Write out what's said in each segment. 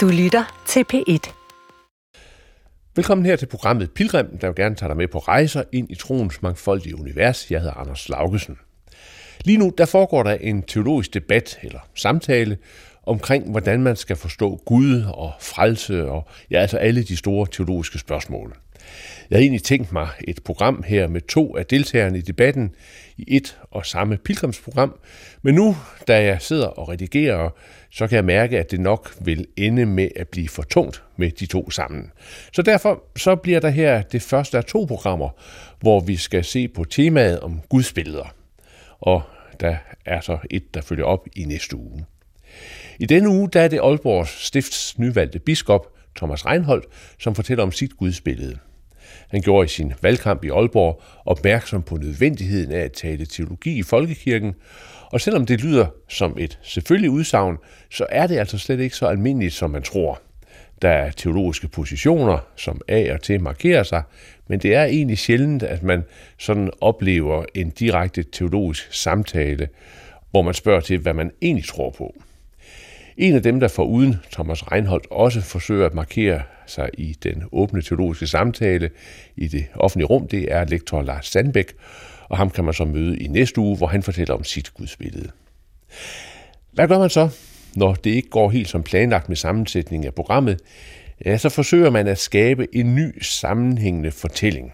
Du lytter til P1. Velkommen her til programmet Pilgrim, der jo gerne tager dig med på rejser ind i troens mangfoldige univers. Jeg hedder Anders Laugesen. Lige nu der foregår der en teologisk debat eller samtale omkring, hvordan man skal forstå Gud og frelse og ja, altså alle de store teologiske spørgsmål. Jeg havde egentlig tænkt mig et program her med to af deltagerne i debatten i et og samme pilgrimsprogram, men nu, da jeg sidder og redigerer, så kan jeg mærke, at det nok vil ende med at blive for tungt med de to sammen. Så derfor så bliver der her det første af to programmer, hvor vi skal se på temaet om gudsbilleder. Og der er så et, der følger op i næste uge. I denne uge der er det Aalborgs stifts nyvalgte biskop, Thomas Reinholdt, som fortæller om sit gudsbillede. Han gjorde i sin valgkamp i Aalborg opmærksom på nødvendigheden af at tale teologi i folkekirken, og selvom det lyder som et selvfølgelig udsagn, så er det altså slet ikke så almindeligt, som man tror. Der er teologiske positioner, som af og til markerer sig, men det er egentlig sjældent, at man sådan oplever en direkte teologisk samtale, hvor man spørger til, hvad man egentlig tror på. En af dem, der foruden Thomas Reinholdt også forsøger at markere sig i den åbne teologiske samtale i det offentlige rum, det er lektor Lars Sandbæk, og ham kan man så møde i næste uge, hvor han fortæller om sit gudsbillede. Hvad gør man så, når det ikke går helt som planlagt med sammensætningen af programmet? Ja, så forsøger man at skabe en ny sammenhængende fortælling.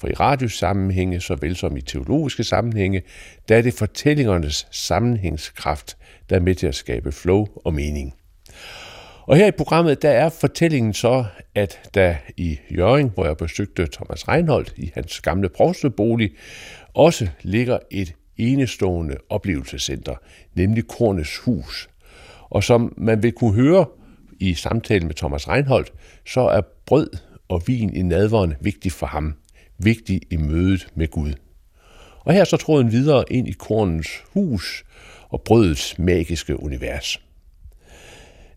For i radiosammenhænge, såvel som i teologiske sammenhænge, der er det fortællingernes sammenhængskraft, der er med til at skabe flow og mening. Og her i programmet, der er fortællingen så, at da i Jørgen, hvor jeg besøgte Thomas Reinholdt i hans gamle provstebolig, også ligger et enestående oplevelsescenter, nemlig Kornes Hus. Og som man vil kunne høre i samtalen med Thomas Reinholdt, så er brød og vin i nadveren vigtigt for ham, vigtig i mødet med Gud. Og her så tråden videre ind i Kornens hus og brødets magiske univers.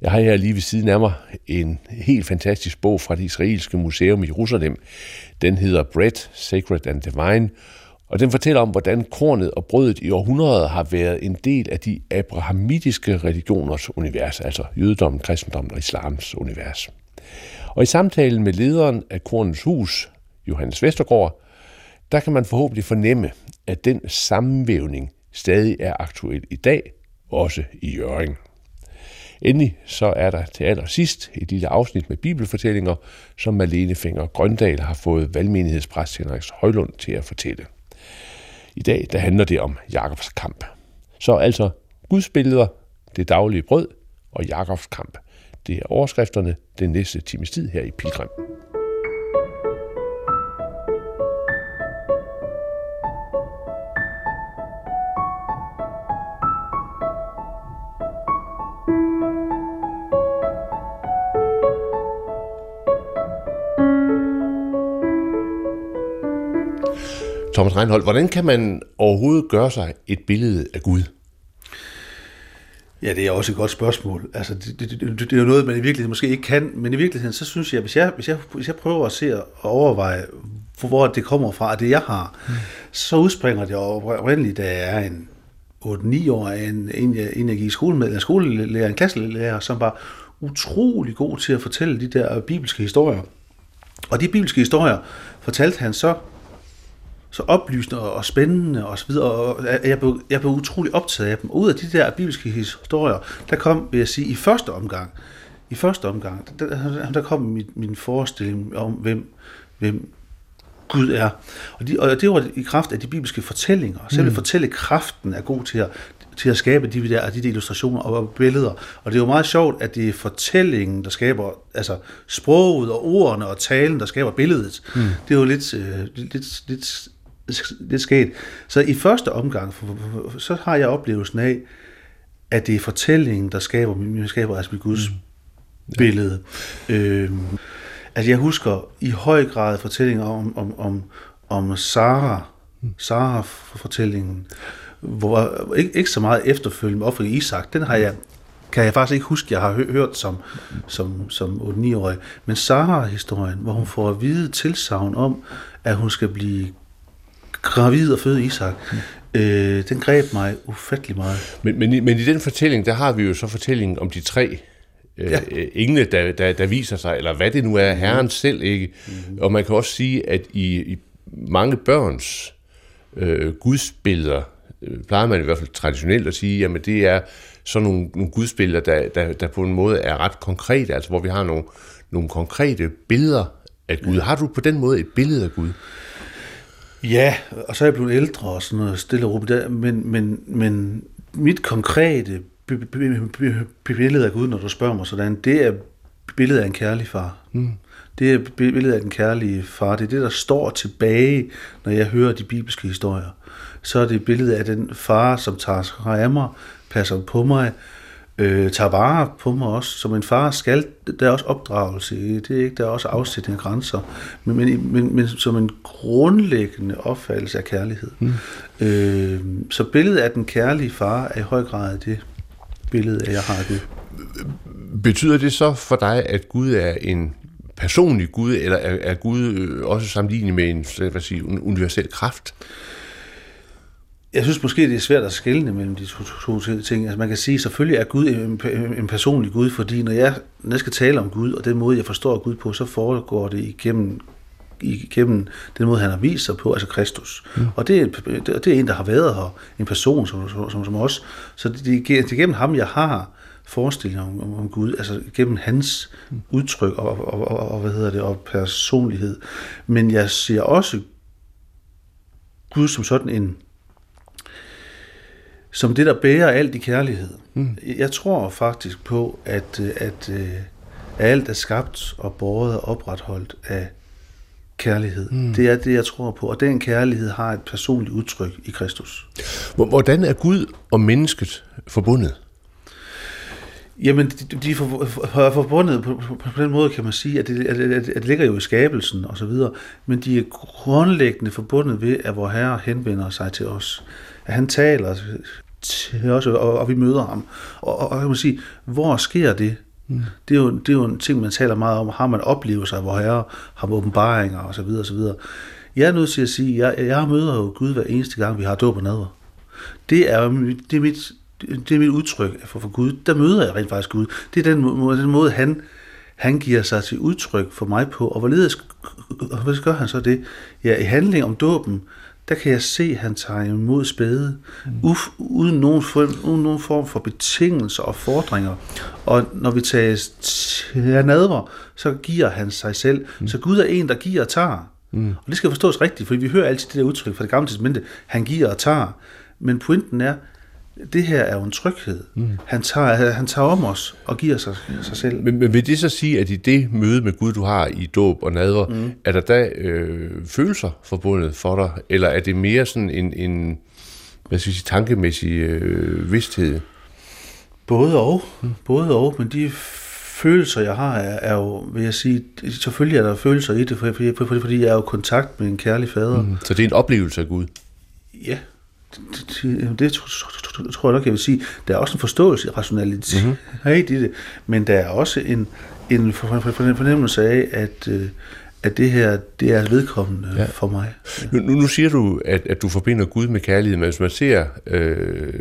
Jeg har her lige ved siden af mig en helt fantastisk bog fra det israelske museum i Jerusalem. Den hedder Bread, Sacred and Divine, og den fortæller om, hvordan kornet og brødet i århundreder har været en del af de abrahamitiske religioners univers, altså jødedommen, kristendommen og islams univers. Og i samtalen med lederen af Kornets Hus, Johannes Vestergaard, der kan man forhåbentlig fornemme, at den sammenvævning stadig er aktuel i dag, også i Jøring. Endelig så er der til allersidst et lille afsnit med bibelfortællinger, som Malene Finger Grøndal har fået valgmenighedspræst Henrik Højlund til at fortælle. I dag der handler det om Jakobs kamp. Så altså Guds billeder, det daglige brød og Jakobs kamp. Det er overskrifterne den næste times tid her i Pilgrim. Thomas Reinhold, hvordan kan man overhovedet gøre sig et billede af Gud? Ja, det er også et godt spørgsmål. Altså, det, det, det, det er jo noget, man i virkeligheden måske ikke kan, men i virkeligheden, så synes jeg, hvis jeg, hvis jeg, hvis jeg prøver at se og overveje, hvor det kommer fra, det jeg har, mm. så udspringer det oprindeligt, da jeg er en 8-9 år, en, en, en jeg gik i skole med, en skolelærer, en klasselærer, som var utrolig god til at fortælle de der bibelske historier. Og de bibelske historier fortalte han så så oplysende og spændende og så videre, og jeg blev, jeg blev utrolig optaget af dem. Og ud af de der bibelske historier, der kom, vil jeg sige, i første omgang, i første omgang, der, der kom min, min forestilling om, hvem, hvem Gud er. Og, de, og det var i kraft af de bibelske fortællinger. Selve mm. fortællekraften er god til at, til at skabe de der, de der illustrationer og billeder. Og det er jo meget sjovt, at det er fortællingen, der skaber, altså sproget og ordene og talen, der skaber billedet. Mm. Det er jo lidt, øh, lidt, lidt det sket. Så i første omgang, så har jeg oplevelsen af, at det er fortællingen, der skaber, skaber altså mit Guds mm. billede. Øhm, altså jeg husker i høj grad fortællinger om, om, om, om Sara, mm. Sara-fortællingen, hvor ikke, ikke så meget efterfølgende med offring Isak, den har jeg kan jeg faktisk ikke huske, jeg har hørt som, som, som 8-9-årig. Men Sara-historien, hvor hun får at vide tilsavn om, at hun skal blive gravid og føde Isak, mm. øh, den greb mig ufattelig meget. Men, men, men i den fortælling, der har vi jo så fortællingen om de tre øh, ja. engle, der, der, der viser sig, eller hvad det nu er, Herren mm. selv ikke. Mm. Og man kan også sige, at i, i mange børns øh, gudsbilleder, øh, plejer man i hvert fald traditionelt at sige, jamen det er sådan nogle, nogle gudsbilleder, der, der, der på en måde er ret konkrete, altså hvor vi har nogle, nogle konkrete billeder af Gud. Har du på den måde et billede af Gud? Ja, og så er jeg blevet ældre og sådan noget stille og roligt, men, men, men mit konkrete billede af Gud, når du spørger mig sådan, det er billedet af en kærlig far. Mm. Det er billedet af den kærlige far. Det er det, der står tilbage, når jeg hører de bibelske historier. Så er det billedet af den far, som tager sig af mig, passer på mig, øh, tager vare på mig også. Som en far skal, der er også opdragelse i det, er ikke? der er også afsætning af grænser, men, men, men, men som en grundlæggende opfattelse af kærlighed. Mm. Øh, så billedet af den kærlige far er i høj grad det billede, jeg har af Gud. Betyder det så for dig, at Gud er en personlig Gud, eller er, er Gud øh, også sammenlignet med en, hvad sige, en universel kraft? Jeg synes måske, det er svært at skelne mellem de to, to, to ting. Altså man kan sige, selvfølgelig er Gud en, en personlig Gud, fordi når jeg, når jeg skal tale om Gud, og den måde, jeg forstår Gud på, så foregår det igennem igennem den måde, han har vist sig på, altså Kristus. Mm. Og det er, det er en, der har været her, en person som, som, som os. Så det, det er gennem ham, jeg har forestillinger om, om, om Gud, altså gennem hans udtryk og, og, og, og, hvad hedder det, og personlighed. Men jeg ser også Gud som sådan en, som det, der bærer alt i kærlighed. Mm. Jeg tror faktisk på, at, at, at alt er skabt og båret og opretholdt af kærlighed. Mm. Det er det, jeg tror på. Og den kærlighed har et personligt udtryk i Kristus. Hvordan er Gud og mennesket forbundet? Jamen, de, de er forbundet på, på, på den måde, kan man sige, at det, at, at, at det ligger jo i skabelsen og så videre, men de er grundlæggende forbundet ved, at vor Herre henvender sig til os. At han taler til os, og, og vi møder ham. Og, og, og kan man sige, hvor sker det? Mm. Det, er jo, det er jo en ting, man taler meget om. Har man oplevelser, hvor herre har åbenbaringer osv. videre. Jeg er nødt til at sige, at jeg, jeg møder jo Gud hver eneste gang, vi har dåb og nadver. Det er, det er mit det er mit udtryk for, for Gud. Der møder jeg rent faktisk Gud. Det er den, den måde, han, han giver sig til udtryk for mig på. Og hvorledes hvad gør han så det? Ja, i handling om dåben, der kan jeg se, at han tager imod spæde, mm. uf, uden, nogen form, uden nogen form for betingelser og fordringer. Og når vi tager nadver, så giver han sig selv. Mm. Så Gud er en, der giver og tager. Mm. Og det skal forstås rigtigt, for vi hører altid det der udtryk fra det gamle testamente, han giver og tager. Men pointen er, det her er jo en tryghed. Mm. Han, tager, han tager om os og giver sig, sig selv. Men, men vil det så sige, at i det møde med Gud, du har i dåb og nadver, mm. er der da øh, følelser forbundet for dig? Eller er det mere sådan en, en hvad skal jeg sige, tankemæssig øh, vidsthed? Både og. Mm. Både og, men de følelser, jeg har, er, er jo, vil jeg sige, selvfølgelig er der følelser i det, fordi, fordi jeg er jo i kontakt med en kærlig fader. Mm. Så det er en oplevelse af Gud? Ja, det, tror jeg nok, jeg vil sige. Der er også en forståelse, rationalitet mm-hmm. i det, men der er også en, en fornemmelse af, at, øh, at det her, det er vedkommende ja. for mig. Ja. Nu, nu siger du, at, at du forbinder Gud med kærlighed, men hvis man ser øh,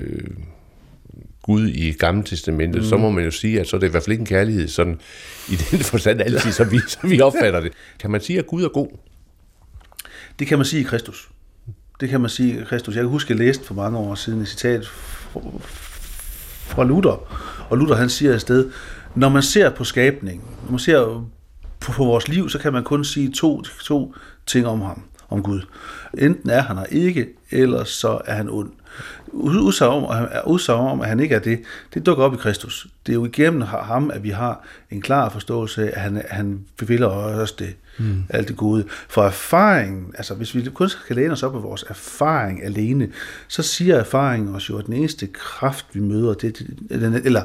Gud i Gamle Testamentet, mm. så må man jo sige, at så er det i hvert fald ikke en kærlighed, sådan i den forstand altid, som vi, som vi opfatter det. Kan man sige, at Gud er god? Det kan man sige i Kristus. Det kan man sige, Kristus. Jeg kan huske, at jeg læste for mange år siden et citat fra Luther. Og Luther han siger afsted, når man ser på skabningen, når man ser på, på vores liv, så kan man kun sige to, to ting om ham, om Gud. Enten er han her ikke, eller så er han ond udsagn om, udsagn om, at han ikke er det, det dukker op i Kristus. Det er jo igennem ham, at vi har en klar forståelse af, at han, han vil os det, mm. alt det gode. For erfaringen, altså hvis vi kun skal læne os op på vores erfaring alene, så siger erfaringen os jo, at den eneste kraft, vi møder, det, det, eller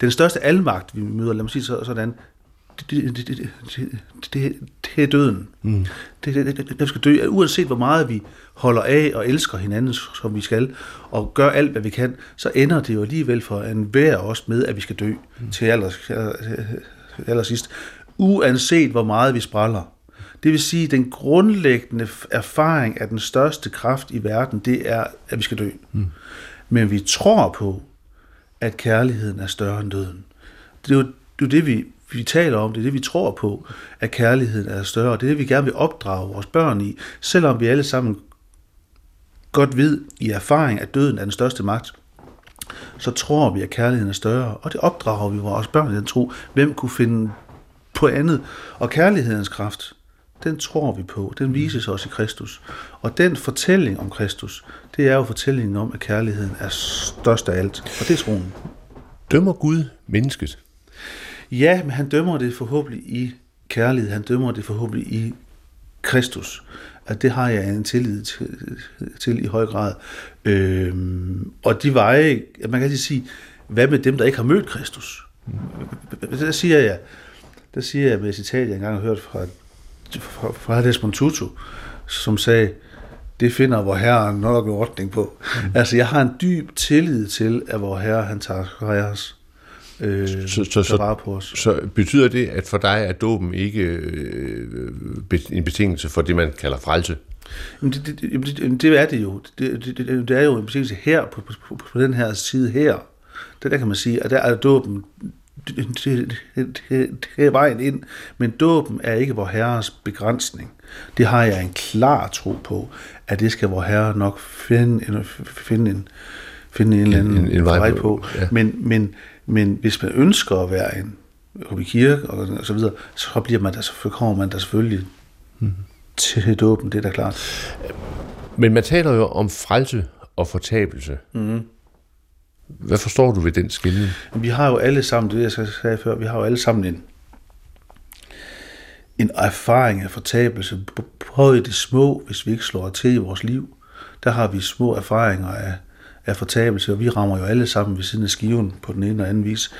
den største almagt, vi møder, lad mig sige sådan, det, det, det, det, det, er døden. Mm. Det, det, det, det skal dø. Uanset hvor meget vi holder af og elsker hinanden, som vi skal, og gør alt, hvad vi kan, så ender det jo alligevel for en hver os med, at vi skal dø mm. til aller, aller sidst. Uanset hvor meget vi spræller. Det vil sige, at den grundlæggende erfaring af den største kraft i verden, det er, at vi skal dø. Mm. Men vi tror på, at kærligheden er større end døden. Det er jo det er det, vi, vi taler om, det er det, vi tror på, at kærligheden er større. Det er det, vi gerne vil opdrage vores børn i, selvom vi alle sammen godt ved i erfaring, at døden er den største magt, så tror vi, at kærligheden er større, og det opdrager vi vores børn i den tro. Hvem kunne finde på andet? Og kærlighedens kraft, den tror vi på. Den vises også i Kristus. Og den fortælling om Kristus, det er jo fortællingen om, at kærligheden er størst af alt. Og det er troen. Dømmer Gud mennesket? Ja, men han dømmer det forhåbentlig i kærlighed. Han dømmer det forhåbentlig i Kristus. At det har jeg en tillid til, til i høj grad. Øhm, og de veje, man kan lige sige, hvad med dem, der ikke har mødt Kristus? Der siger jeg, der siger jeg med et citat, jeg engang har hørt fra, fra, fra Desmond Tutu, som sagde, det finder vor herre nok en ordning på. Mm. Altså, jeg har en dyb tillid til, at vor herre, han tager os øh, så, så, så, på os. Så betyder det, at for dig er dåben ikke øh, en betingelse for det, man kalder frelse? Jamen det, det, det, det er det jo. Det, det, det, det er jo en betingelse her, på, på, på den her side her. Det der kan man sige, at der er dåben det, det, det, det er vejen ind, men dåben er ikke vor herres begrænsning. Det har jeg en klar tro på, at det skal vor herre nok finde en, finde en, finde en eller anden en, en, en vej på. på. Ja. Men, men, men hvis man ønsker at være en i kirke og, og så videre, så bliver man der, så kommer man der selvfølgelig mm. til dåben, det er da klart. Men man taler jo om frelse og fortabelse. Mm. Hvad forstår du ved den skillning? Vi har jo alle sammen, det jeg sagde før, vi har jo alle sammen en, en erfaring af fortabelse, både i det små, hvis vi ikke slår til i vores liv. Der har vi små erfaringer af, af fortabelse, og vi rammer jo alle sammen ved siden af skiven på den ene eller anden vis.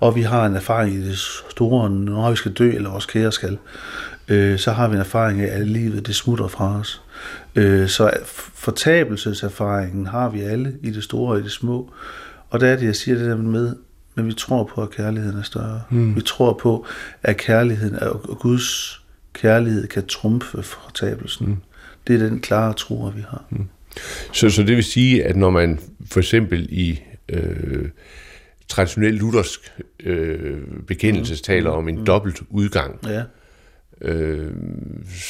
Og vi har en erfaring i det store, når vi skal dø, eller vores kære skal, øh, så har vi en erfaring af, at livet det smutter fra os. Øh, så fortabelseserfaringen har vi alle i det store og i det små. Og der er det, jeg siger det der med, men vi tror på, at kærligheden er større. Mm. Vi tror på, at kærligheden og Guds kærlighed kan trumfe fortabelsen. Mm. Det er den klare tro, vi har. Mm. Så, så det vil sige, at når man for eksempel i øh, traditionel luthersk øh, bekendelse mm. taler om en mm. dobbelt udgang, ja øh,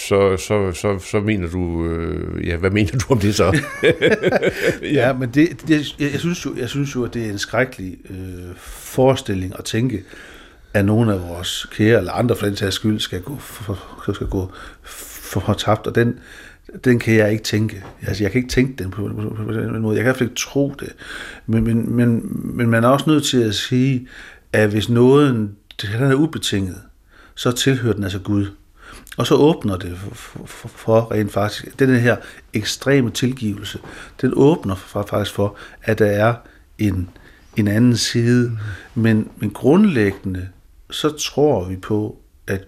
så, så, så, så mener du, øh, ja, hvad mener du om det så? ja. ja, men det, det, jeg, jeg, synes jo, jeg synes jo, at det er en skrækkelig øh, forestilling at tænke, at nogle af vores kære, eller andre for den sags skyld, skal gå, for, skal gå for, for tabt, og den, den kan jeg ikke tænke. Altså, jeg kan ikke tænke den på, på, på den måde. Jeg kan i hvert fald ikke tro det. Men, men, men, men man er også nødt til at sige, at hvis noget den er ubetinget, så tilhører den altså Gud. Og så åbner det for, for, for rent faktisk, den her ekstreme tilgivelse, den åbner for, faktisk for, at der er en, en anden side. Mm. Men, men grundlæggende, så tror vi på, at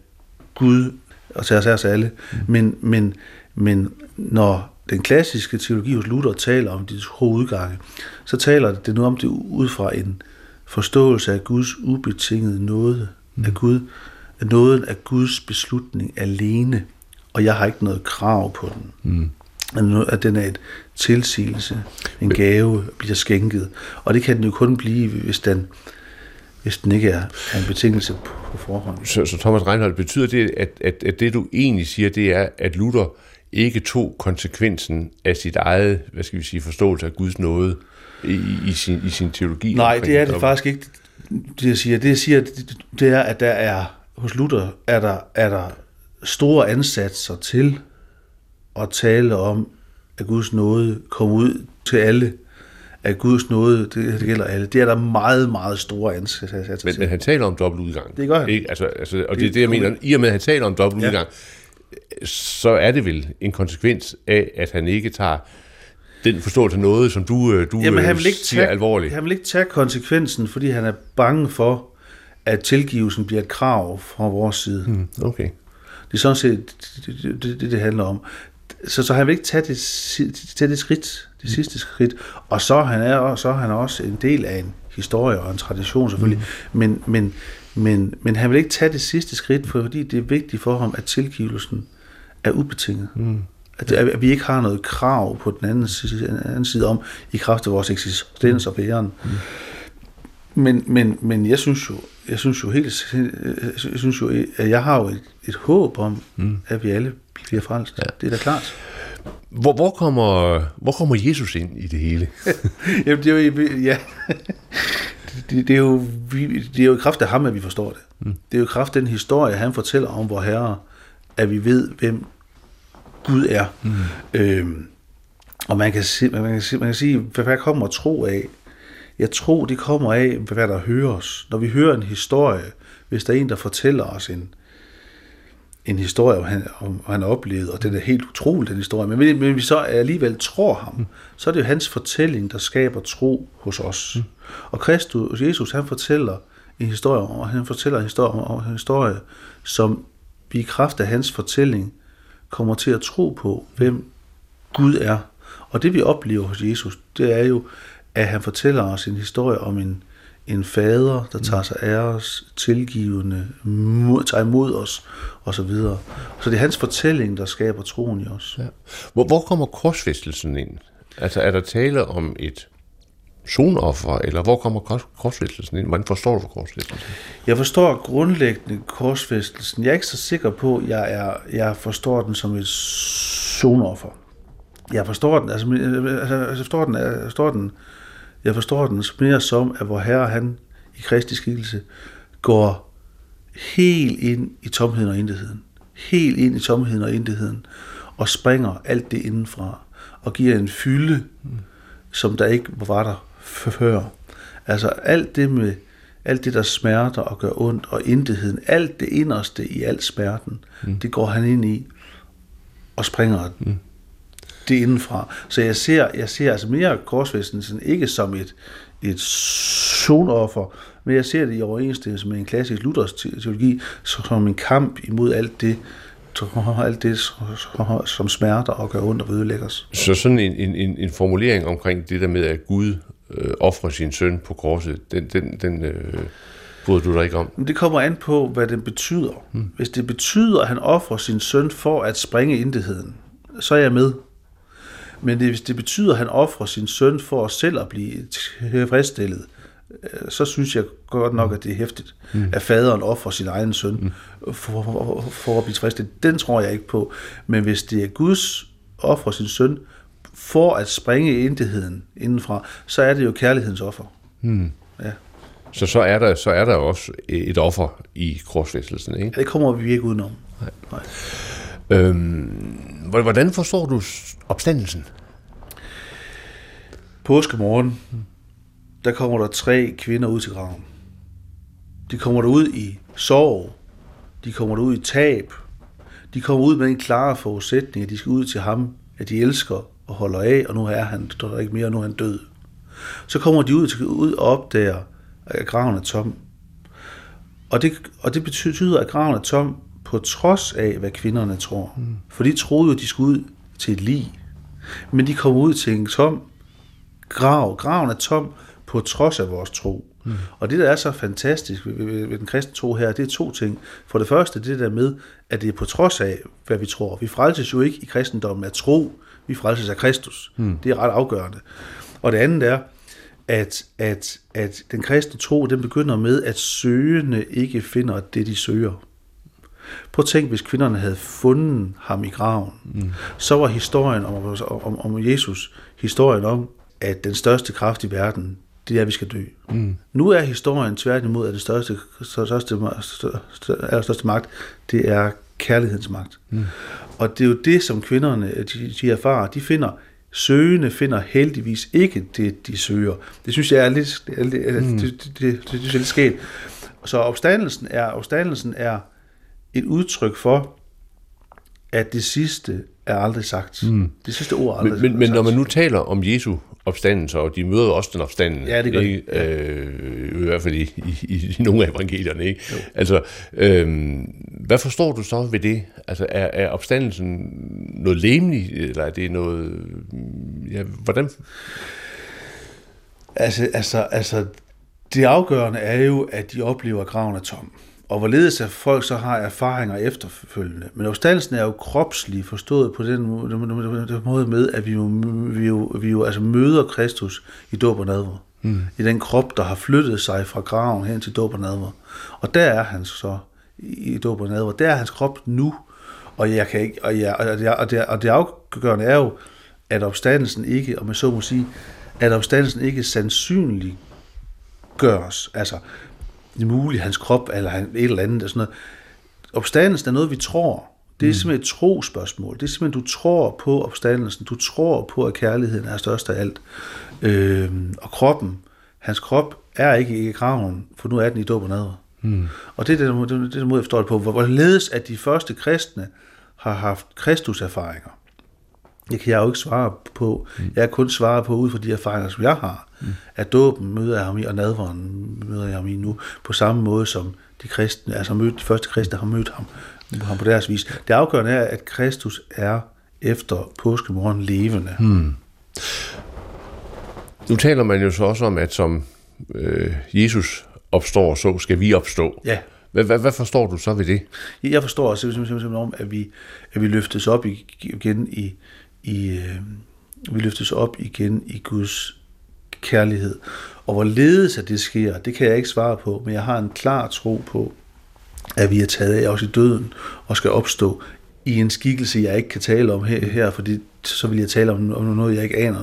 Gud, og tager os alle, mm. men, men, men når den klassiske teologi hos Luther taler om de hovedgange, så taler det nu om det ud fra en forståelse af Guds ubetingede nåde, mm. af Gud, nåden er Guds beslutning alene, og jeg har ikke noget krav på den. Mm. At den er et tilsigelse, en gave, bliver skænket. Og det kan den jo kun blive, hvis den, hvis den ikke er, er en betingelse på, på forhånd. Så, så Thomas Reinhold, betyder det, at, at, at det du egentlig siger, det er, at Luther ikke tog konsekvensen af sit eget, hvad skal vi sige, forståelse af Guds nåde i, i, sin, i sin teologi? Nej, det er det faktisk ikke. Det jeg siger, det jeg siger, det, det er, at der er hos Luther er der, er der store ansatser til at tale om, at Guds nåde kommer ud til alle. At Guds nåde, det, det gælder alle. Det er der meget, meget store ansatser men, til. Men han taler om dobbeltudgang. Det gør han. Ikke? Altså, altså, og det, det er det, jeg mener. I og med, at han taler om dobbeltudgang, ja. Så er det vel en konsekvens af, at han ikke tager den forståelse af noget, som du, øh, du Jamen, han vil ikke siger tage, alvorligt. Han vil ikke tage konsekvensen, fordi han er bange for, at tilgivelsen bliver et krav fra vores side. Mm, okay. Det er sådan set det, det, det, det handler om. Så, så han vil ikke tage det, tage det skridt, det sidste skridt. Og så han er så er han også en del af en historie og en tradition selvfølgelig. Mm. Men, men, men, men han vil ikke tage det sidste skridt, fordi det er vigtigt for ham, at tilgivelsen er ubetinget. Mm. At, at vi ikke har noget krav på den anden side, anden side om, i kraft af vores eksistens og bæren. Mm. Men, men, men jeg synes jo, jeg synes jo helt, jeg synes jo, at jeg har jo et, et håb om, mm. at vi alle bliver frelst. Ja. Det er da klart. Hvor, hvor, kommer, hvor kommer Jesus ind i det hele? Jamen, det er jo, ja. det, det, er jo, det er jo i kraft af ham, at vi forstår det. Mm. Det er jo i kraft af den historie, han fortæller om vor Herre, at vi ved, hvem Gud er. Mm. Øhm, og man kan, sige, man, kan sige, man kan sige, hvad kommer tro af? Jeg tror, det kommer af, hvad der hører os. Når vi hører en historie, hvis der er en, der fortæller os en, en historie, om han, om han har oplevet, og det er helt utroligt, den historie, men, men vi så alligevel tror ham, mm. så er det jo hans fortælling, der skaber tro hos os. Mm. Og Kristus, Jesus, han fortæller en historie, og han fortæller en historie, om en historie, som vi i kraft af hans fortælling kommer til at tro på, hvem Gud er. Og det vi oplever hos Jesus, det er jo, at han fortæller os en historie om en, en fader, der tager sig af os, tilgivende, tager imod os, og så videre. Så det er hans fortælling, der skaber troen i os. Ja. Hvor, hvor kommer korsfæstelsen ind? Altså er der tale om et zonoffer, eller hvor kommer korsfæstelsen ind? Hvordan forstår du korsfæstelsen? Jeg forstår grundlæggende korsfæstelsen. Jeg er ikke så sikker på, at jeg, er, jeg forstår den som et sonoffer. Jeg forstår den, altså, altså jeg forstår den, jeg forstår den, jeg forstår den mere som, at vor Herre, han i Kristi skikkelse, går helt ind i tomheden og intetheden. Helt ind i tomheden og intetheden. Og springer alt det indenfra. Og giver en fylde, som der ikke var der før. Altså alt det med alt det, der smerter og gør ondt, og intetheden, alt det inderste i al smerten, mm. det går han ind i og springer mm. det indenfra. Så jeg ser, jeg ser altså mere korsfæstelsen ikke som et, et sonoffer, men jeg ser det i overensstemmelse med en klassisk Luthers teologi som en kamp imod alt det, alt det, som smerter og gør ondt og ødelægger os. Så sådan en, en, en formulering omkring det der med, at Gud øh, offrer sin søn på korset, den, den, den øh, bryder du dig ikke om? Men det kommer an på, hvad det betyder. Hmm. Hvis det betyder, at han offrer sin søn for at springe intetheden, så er jeg med. Men det, hvis det betyder, at han offrer sin søn for at selv at blive tilfredsstillet, øh, så synes jeg godt nok, at det er hæftigt, mm. at faderen offrer sin egen søn mm. for, for, for at blive tilfredsstillet. Den tror jeg ikke på. Men hvis det er Guds offrer sin søn for at springe intetheden indenfra, så er det jo kærlighedens offer. Mm. Ja. Så så er der så er der også et offer i korsfæstelsen, ikke? Ja, det kommer vi ikke udenom. Nej. Nej. Øhm, hvordan forstår du opstandelsen? Påskemorgen, der kommer der tre kvinder ud til graven. De kommer der ud i sorg, de kommer der ud i tab, de kommer ud med en klar forudsætning, at de skal ud til ham, at de elsker og holder af, og nu er han der er ikke mere, nu er han død. Så kommer de ud, til, ud og opdager, at graven er tom. Og det, og det betyder, at graven er tom på trods af, hvad kvinderne tror. Mm. For de troede jo, de skulle ud til et lig. Men de kommer ud til en tom grav. Graven er tom på trods af vores tro. Mm. Og det, der er så fantastisk ved, ved, ved den kristne tro her, det er to ting. For det første, det der med, at det er på trods af, hvad vi tror. Vi frelses jo ikke i kristendommen af tro, vi frelses af Kristus. Mm. Det er ret afgørende. Og det andet er, at, at, at den kristne tro, den begynder med, at søgende ikke finder det, de søger. Prøv at tænk, hvis kvinderne havde fundet ham i graven, mm. så var historien om, om, om Jesus historien om, at den største kraft i verden, det er, at vi skal dø. Mm. Nu er historien tværtimod, at den største, største, største, største magt, det er kærlighedens magt. Mm. Og det er jo det, som kvinderne de, de erfarer. De finder, søgende finder heldigvis ikke det, de søger. Det synes jeg er lidt, det, mm. det, det, det, det, det er lidt. Så opstandelsen er, opstandelsen er et udtryk for, at det sidste er aldrig sagt. Mm. Det sidste ord er aldrig men, men, sagt. Men når man nu taler om Jesu opstandelse, og de møder også den opstandelse, ja, det gør ikke? Ja. Øh, i hvert fald i, i, i nogle af evangelierne. Ikke? Altså, øh, hvad forstår du så ved det? Altså, er, er opstandelsen noget lemligt, eller er det noget... Ja, hvordan... Altså, altså, altså, det afgørende er jo, at de oplever, at graven er tom og hvorledes at folk så har erfaringer efterfølgende. Men opstandelsen er jo kropslig forstået på den måde med, at vi jo, vi jo, vi jo altså møder Kristus i dåb og nadver. mm. i den krop, der har flyttet sig fra graven hen til dåb og nadver. Og der er han så i dåb og nadver. Der er hans krop nu, og jeg kan ikke, og, jeg, og, det, og, det, og det afgørende er jo, at opstandelsen ikke, og man så må sige, at opstandelsen ikke sandsynligt gøres. Altså, muligt, hans krop, eller et eller andet, og sådan noget. Opstandelsen er noget, vi tror. Det er mm. simpelthen et trospørgsmål. Det er simpelthen, du tror på opstandelsen. Du tror på, at kærligheden er størst af alt. Øhm, og kroppen, hans krop, er ikke i graven, for nu er den i dåb og nadver. Mm. Og det er det, det, det, det måde, jeg forstår det på. Hvorledes at de første kristne har haft kristuserfaringer. Det kan jeg jo ikke svare på. Mm. Jeg kan kun svare på ud fra de erfaringer, som jeg har. Mm. At dåben møder jeg ham i, og nadveren møder jeg ham i nu, på samme måde som de kristne, altså mødt, de første kristne har mødt ham, ham på deres vis. Det afgørende er, at Kristus er efter påskemorgen levende. Mm. Nu taler man jo så også om, at som øh, Jesus opstår, så skal vi opstå. Ja. Hvad, hvad, hvad forstår du så ved det? Jeg forstår også simpelthen om, at vi, at vi løftes op igen i, i øh, vi løftes op igen i Guds kærlighed. Og hvorledes at det sker, det kan jeg ikke svare på, men jeg har en klar tro på, at vi er taget af også i døden og skal opstå i en skikkelse, jeg ikke kan tale om her, her fordi så vil jeg tale om, om noget, jeg ikke aner,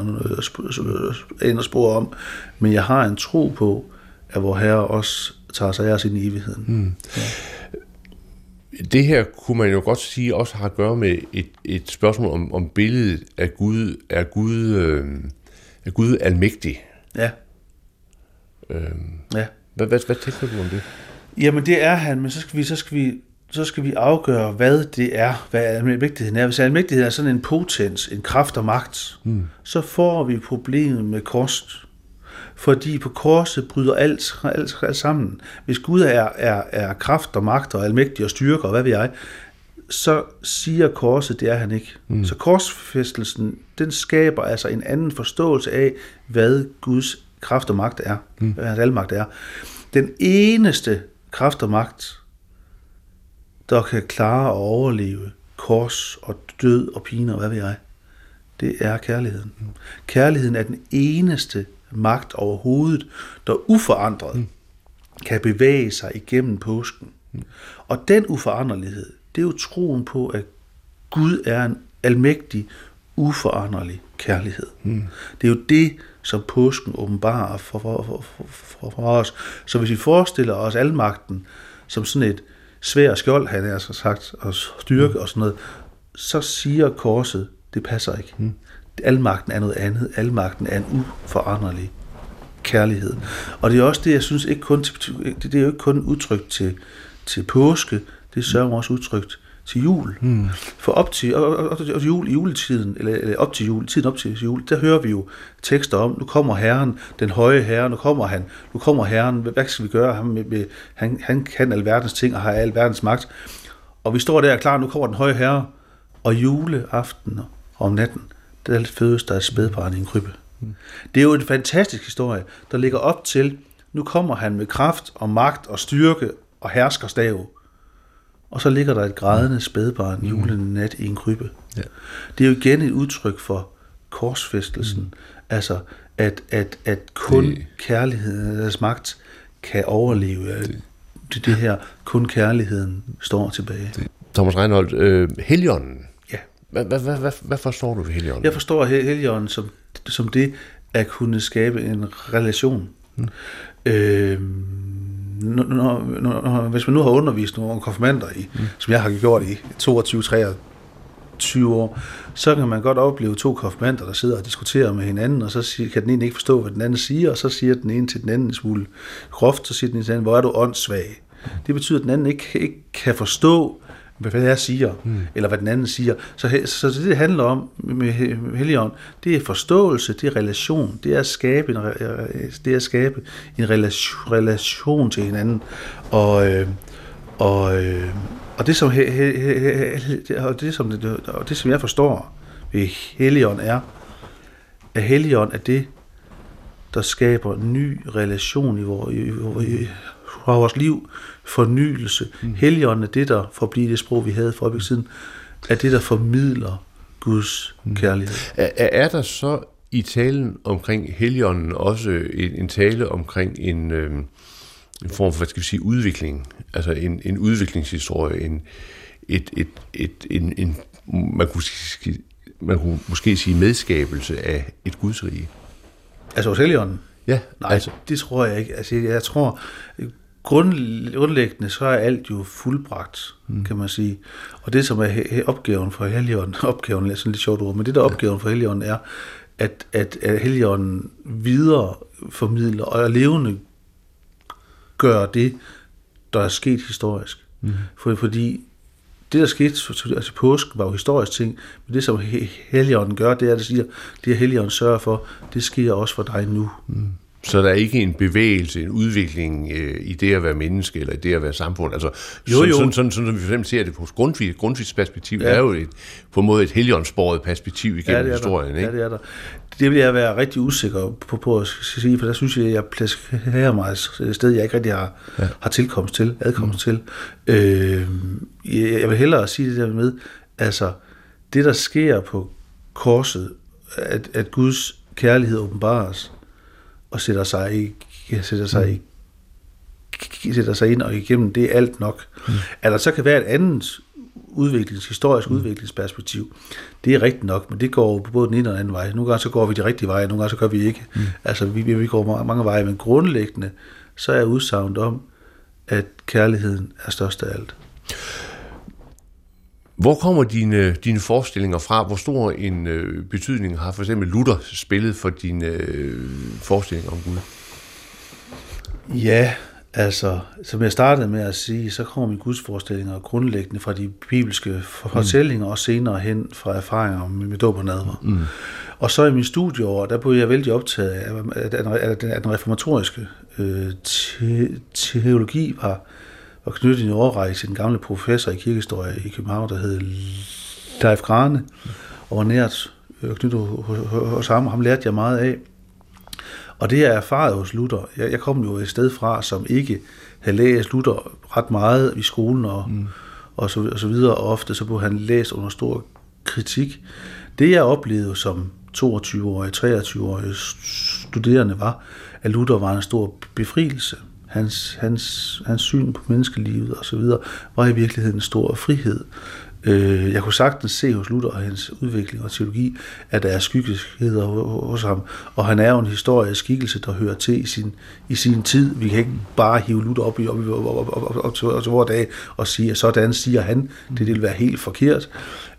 aner spor om. Men jeg har en tro på, at vor Herre også tager sig af os i evigheden. Mm. Ja. Det her kunne man jo godt sige også har at gøre med et, et spørgsmål om, om billedet af Gud. Er Gud, øh, er Gud almægtig? Ja. Øhm, ja. Hvad, hvad, hvad tænker du om det? Jamen det er han, men så skal vi, så skal vi, så skal vi afgøre, hvad det er, hvad almægtigheden er. Hvis almægtigheden er sådan en potens, en kraft og magt, mm. så får vi problemet med kost fordi på korset bryder alt, alt, alt sammen. Hvis Gud er, er, er kraft og magt og almægtig og styrke og hvad ved jeg, så siger korset, det er han ikke. Mm. Så korsfæstelsen, den skaber altså en anden forståelse af, hvad Guds kraft og magt er. Mm. Hvad hans almagt er. Den eneste kraft og magt, der kan klare og overleve kors og død og pine og hvad ved jeg, det er kærligheden. Mm. Kærligheden er den eneste magt overhovedet, der uforandret mm. kan bevæge sig igennem påsken. Mm. Og den uforanderlighed, det er jo troen på, at Gud er en almægtig, uforanderlig kærlighed. Mm. Det er jo det, som påsken åbenbarer for, for, for, for, for os. Så hvis vi forestiller os almagten som sådan et svær skjold, han er så sagt, og styrke mm. og sådan noget, så siger korset, det passer ikke. Mm. Almagten er noget andet. Almagten er en uforanderlig kærlighed. Og det er også det, jeg synes, ikke kun til, det er jo ikke kun udtrykt til, til påske, det sørger også udtrykt til jul. Mm. For op til, og, og, og jul, juletiden, eller, eller op til jul, tiden op til jul, der hører vi jo tekster om, nu kommer Herren, den høje Herre, nu kommer han, nu kommer Herren, hvad skal vi gøre? Han, med, med, han, han kan alverdens ting og har alverdens magt. Og vi står der klar, nu kommer den høje Herre, og juleaften om natten, der fødes der et spædbarn i en krybbe. Mm. Det er jo en fantastisk historie, der ligger op til, nu kommer han med kraft og magt og styrke og hersker stav. Og så ligger der et grædende spædbarn mm. julen nat i en krybbe. Ja. Det er jo igen et udtryk for korsfæstelsen. Mm. Altså, at, at, at kun det... kærlighedens magt kan overleve det, det, det her. Kun kærligheden står tilbage. Det. Thomas Reinholdt, øh, Helligånden, hvad, hvad, hvad, hvad, hvad forstår du ved Helligånden? Jeg forstår Helligånden som, som det at kunne skabe en relation. Mm. Øh, når, når, når, hvis man nu har undervist nogle konfirmander i, mm. som jeg har gjort i 22, 23 år, så kan man godt opleve to konfirmander, der sidder og diskuterer med hinanden, og så siger, kan den ene ikke forstå, hvad den anden siger, og så siger den ene til den anden en smule groft, så siger den ene til den anden, hvor er du åndssvag. Det betyder, at den anden ikke, ikke kan forstå, hvad jeg siger, mm. eller hvad den anden siger. Så, så det, det handler om med Helligånd, det er forståelse, det er relation, det er at skabe en, det er at skabe en relation, relation til hinanden. Og, øh, og, øh, og det som og det som og det som jeg forstår ved Helligånd er, at Helligånd er det, der skaber en ny relation i vores, i, i, fra vores liv, fornyelse. Mm. Helligånden er det, der forbliver det sprog, vi havde for siden, er det, der formidler Guds mm. kærlighed. Er, er der så i talen omkring Helligånden også en, en tale omkring en, øh, en form for, hvad skal vi sige, udvikling, altså en, en udviklingshistorie, en, et, et, et, en, en, man, kunne, man kunne måske sige medskabelse af et gudsrige. Altså hos Helligånden? Ja. Nej, altså. det tror jeg ikke. Altså, jeg tror, grundlæggende så er alt jo fuldbragt, mm. kan man sige. Og det, som er opgaven for Helligånden, opgaven er sådan lidt sjovt ord, men det der er opgaven for Helligånden er, at, at, at Helligånden videre formidler og er levende gør det, der er sket historisk. Mm. For, fordi det, der skete altså påsk, var jo historisk ting, men det, som Helligånden gør, det er, at det siger, det Helligånden sørger for, det sker også for dig nu. Mm. Så der er ikke en bevægelse, en udvikling øh, i det at være menneske, eller i det at være samfund. Altså, jo, jo. Sådan, sådan, sådan, som vi eksempel ser det på Grundtvig, Grundtvigs perspektiv, ja. er jo et, på en måde et helionsporet perspektiv igennem ja, historien. Ikke? Ja, det er der. Det vil jeg være rigtig usikker på, på at sige, for der synes jeg, at jeg placerer mig et sted, jeg ikke rigtig har, ja. har tilkomst til, adkomst mm. til. Øh, jeg vil hellere sige det der med, altså, det der sker på korset, at, at Guds kærlighed åbenbares, og sætter sig, i, sætter sig, i, sætter sig ind og igennem, det er alt nok. Mm. At der så kan være et andet udviklings, historisk mm. udviklingsperspektiv, det er rigtigt nok, men det går på både den ene og den anden vej. Nogle gange så går vi de rigtige veje, nogle gange så gør vi ikke. Mm. Altså vi, vi går mange veje, men grundlæggende så er udsagnet om, at kærligheden er størst af alt. Hvor kommer dine, dine forestillinger fra? Hvor stor en øh, betydning har for eksempel Luther spillet for dine øh, forestillinger om Gud? Ja, altså, som jeg startede med at sige, så kommer mine gudsforestillinger grundlæggende fra de bibelske fortællinger, mm. og senere hen fra erfaringer med, med dåb og nadver. Mm. Og så i min studieår, der blev jeg vældig optaget af, at, at den reformatoriske øh, te, teologi var, var knyttet i en overrække til den gamle professor i kirkehistorie i København, der hed Leif Grane, og var nært øh, knyttet hos ham. Ham lærte jeg meget af. Og det er erfaret hos Luther. Jeg, jeg kom jo et sted fra, som ikke havde læst Luther ret meget i skolen og, mm. og, så, og så videre, og ofte så blev han læst under stor kritik. Det jeg oplevede som 22-årig, 23-årig studerende var, at Luther var en stor befrielse hans, hans, hans syn på menneskelivet og så videre, var i virkeligheden en stor frihed. Øh, jeg kunne sagtens se hos Luther og hans udvikling og teologi, at der er skyggeligheder hos ham, og han er jo en historisk skikkelse, der hører til i sin, i sin tid. Vi kan ikke bare hive Luther op, i, op, op, op, op, op, op til, til vores dag og sige, at sådan siger han. Det, det vil være helt forkert.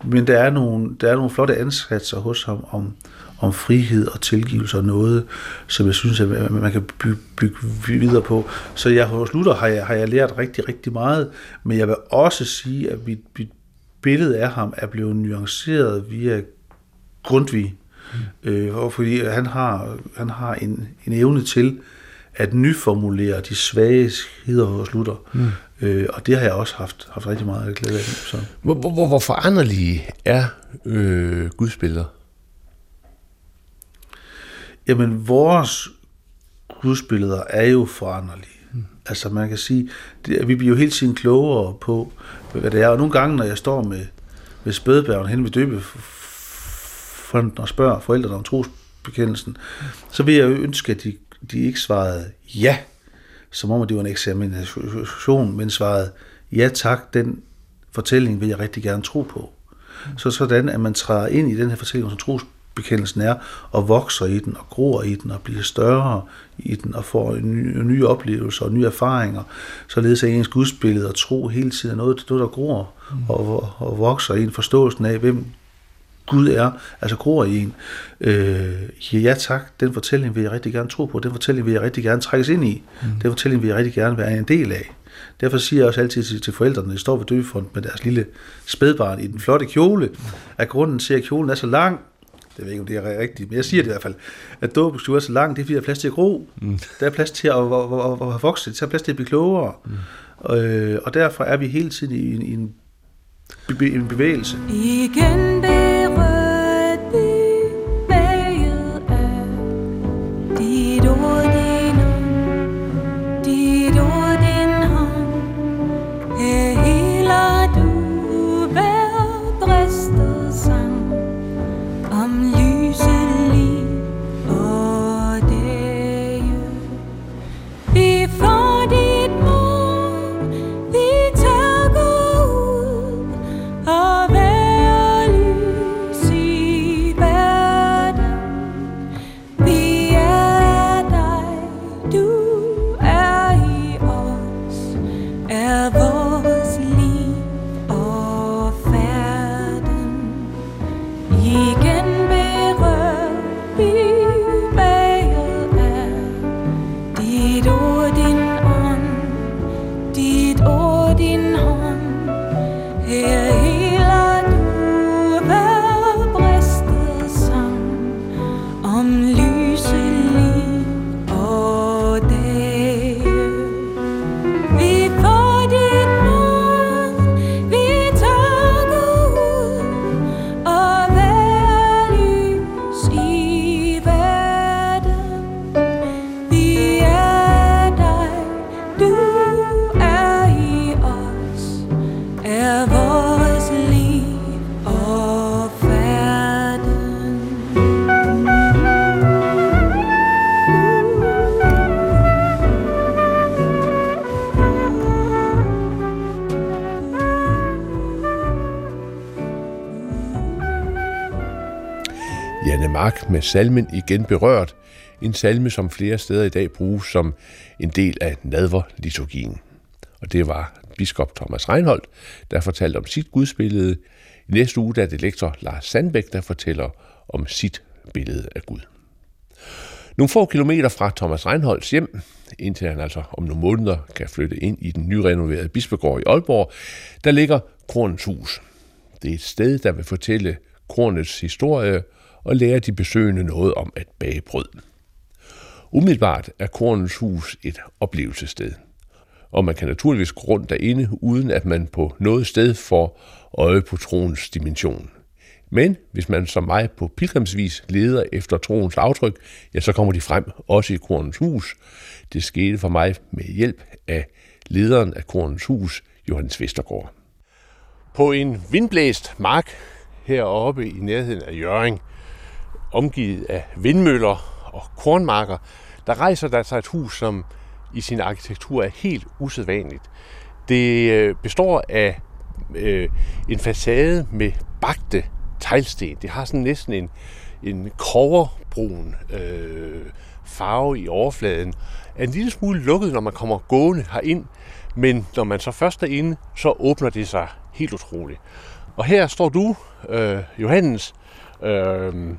Men der er nogle, der er nogle flotte ansatser hos ham om, om frihed og tilgivelse og noget, som jeg synes, at man kan bygge, bygge videre på. Så jeg hos Luther har jeg, har jeg lært rigtig, rigtig meget, men jeg vil også sige, at mit, mit billede af ham er blevet nuanceret via Grundtvig, mm. øh, fordi han har, han har en, en evne til at nyformulere de svage sider hos Luther. Mm. Øh, og det har jeg også haft, haft rigtig meget glæde af. Så. Hvor, hvor, hvor foranderlige er øh, Guds billeder? Jamen, vores gudsbilleder er jo foranderlige. Mm. Altså, man kan sige, det, vi bliver jo hele tiden klogere på, hvad det er. Og nogle gange, når jeg står med, med spædbærgen hen ved døbefonden og spørger forældrene om trosbekendelsen, så vil jeg jo ønske, at de, de ikke svarede ja, som om det var en eksamination, men svarede ja tak, den fortælling vil jeg rigtig gerne tro på. Så sådan, at man træder ind i den her fortælling som tros bekendelsen er, og vokser i den, og gror i den, og bliver større i den, og får nye, nye oplevelser og nye erfaringer, således at ens gudsbillede og tro hele tiden er noget, noget der gror mm. og, og vokser i en forståelse af, hvem Gud er, altså gror i en. Øh, ja tak, den fortælling vil jeg rigtig gerne tro på, den fortælling vil jeg rigtig gerne trækkes ind i, mm. den fortælling vil jeg rigtig gerne være en del af. Derfor siger jeg også altid til, til forældrene, når de står ved døbefront med deres lille spædbarn i den flotte kjole, at grunden til, at kjolen er så lang, det ved ikke, om det er rigtigt, men jeg siger det i hvert fald, at dåbestue er så lang, det er fordi, der er plads til at gro. Mm. Der er plads til at, at, at, at, at vokse, der er plads til at blive klogere. Mm. Øh, og derfor er vi hele tiden i en, i en, en bevægelse. Igen Mark ये salmen igen berørt, en salme, som flere steder i dag bruges som en del af nadverliturgien. Og det var biskop Thomas Reinholdt, der fortalte om sit gudsbillede. I næste uge der er det lektor Lars Sandbæk, der fortæller om sit billede af Gud. Nogle få kilometer fra Thomas Reinholds hjem, indtil han altså om nogle måneder kan flytte ind i den nyrenoverede bispegård i Aalborg, der ligger Kronens Hus. Det er et sted, der vil fortælle Kronets historie og lære de besøgende noget om at bage brød. Umiddelbart er Kornens Hus et oplevelsessted, og man kan naturligvis gå rundt derinde, uden at man på noget sted får øje på troens dimension. Men hvis man som mig på pilgrimsvis leder efter troens aftryk, ja, så kommer de frem også i Kornens Hus. Det skete for mig med hjælp af lederen af Kornens Hus, Johannes Vestergaard. På en vindblæst mark heroppe i nærheden af Jøring, omgivet af vindmøller og kornmarker, der rejser der sig et hus, som i sin arkitektur er helt usædvanligt. Det øh, består af øh, en facade med bagte teglsten. Det har sådan næsten en, en koverbrun øh, farve i overfladen. Er en lille smule lukket, når man kommer gående herind, men når man så først er inde, så åbner det sig helt utroligt. Og her står du, øh, Johannes, øh,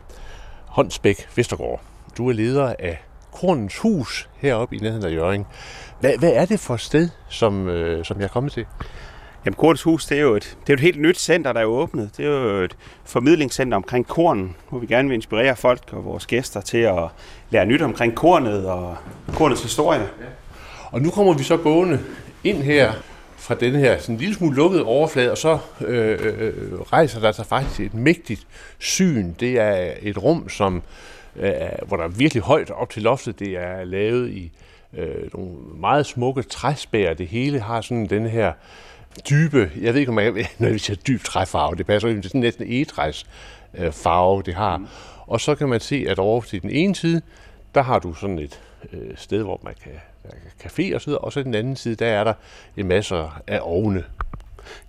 Håndsbæk Vestergaard. Du er leder af Kronens Hus heroppe i nærheden af Jørgen. Hvad, hvad er det for et sted, som, øh, som jeg er kommet til? Jamen, Korns Hus, det er jo et, det er et helt nyt center, der er åbnet. Det er jo et formidlingscenter omkring korn, hvor vi gerne vil inspirere folk og vores gæster til at lære nyt omkring kornet og kornets historie. Ja. Og nu kommer vi så gående ind her fra den her sådan en lille smule lukkede overflade, og så øh, øh, rejser der sig faktisk et mægtigt syn. Det er et rum, som, øh, hvor der er virkelig højt op til loftet. Det er lavet i øh, nogle meget smukke træspær. Det hele har sådan den her dybe, jeg ved ikke om jeg, når vi siger dyb træfarve, det passer ikke, det er sådan næsten egetræs øh, farve, det har. Mm. Og så kan man se, at over til den ene side, der har du sådan et øh, sted, hvor man kan café og så videre, og så den anden side, der er der en masse af ovne.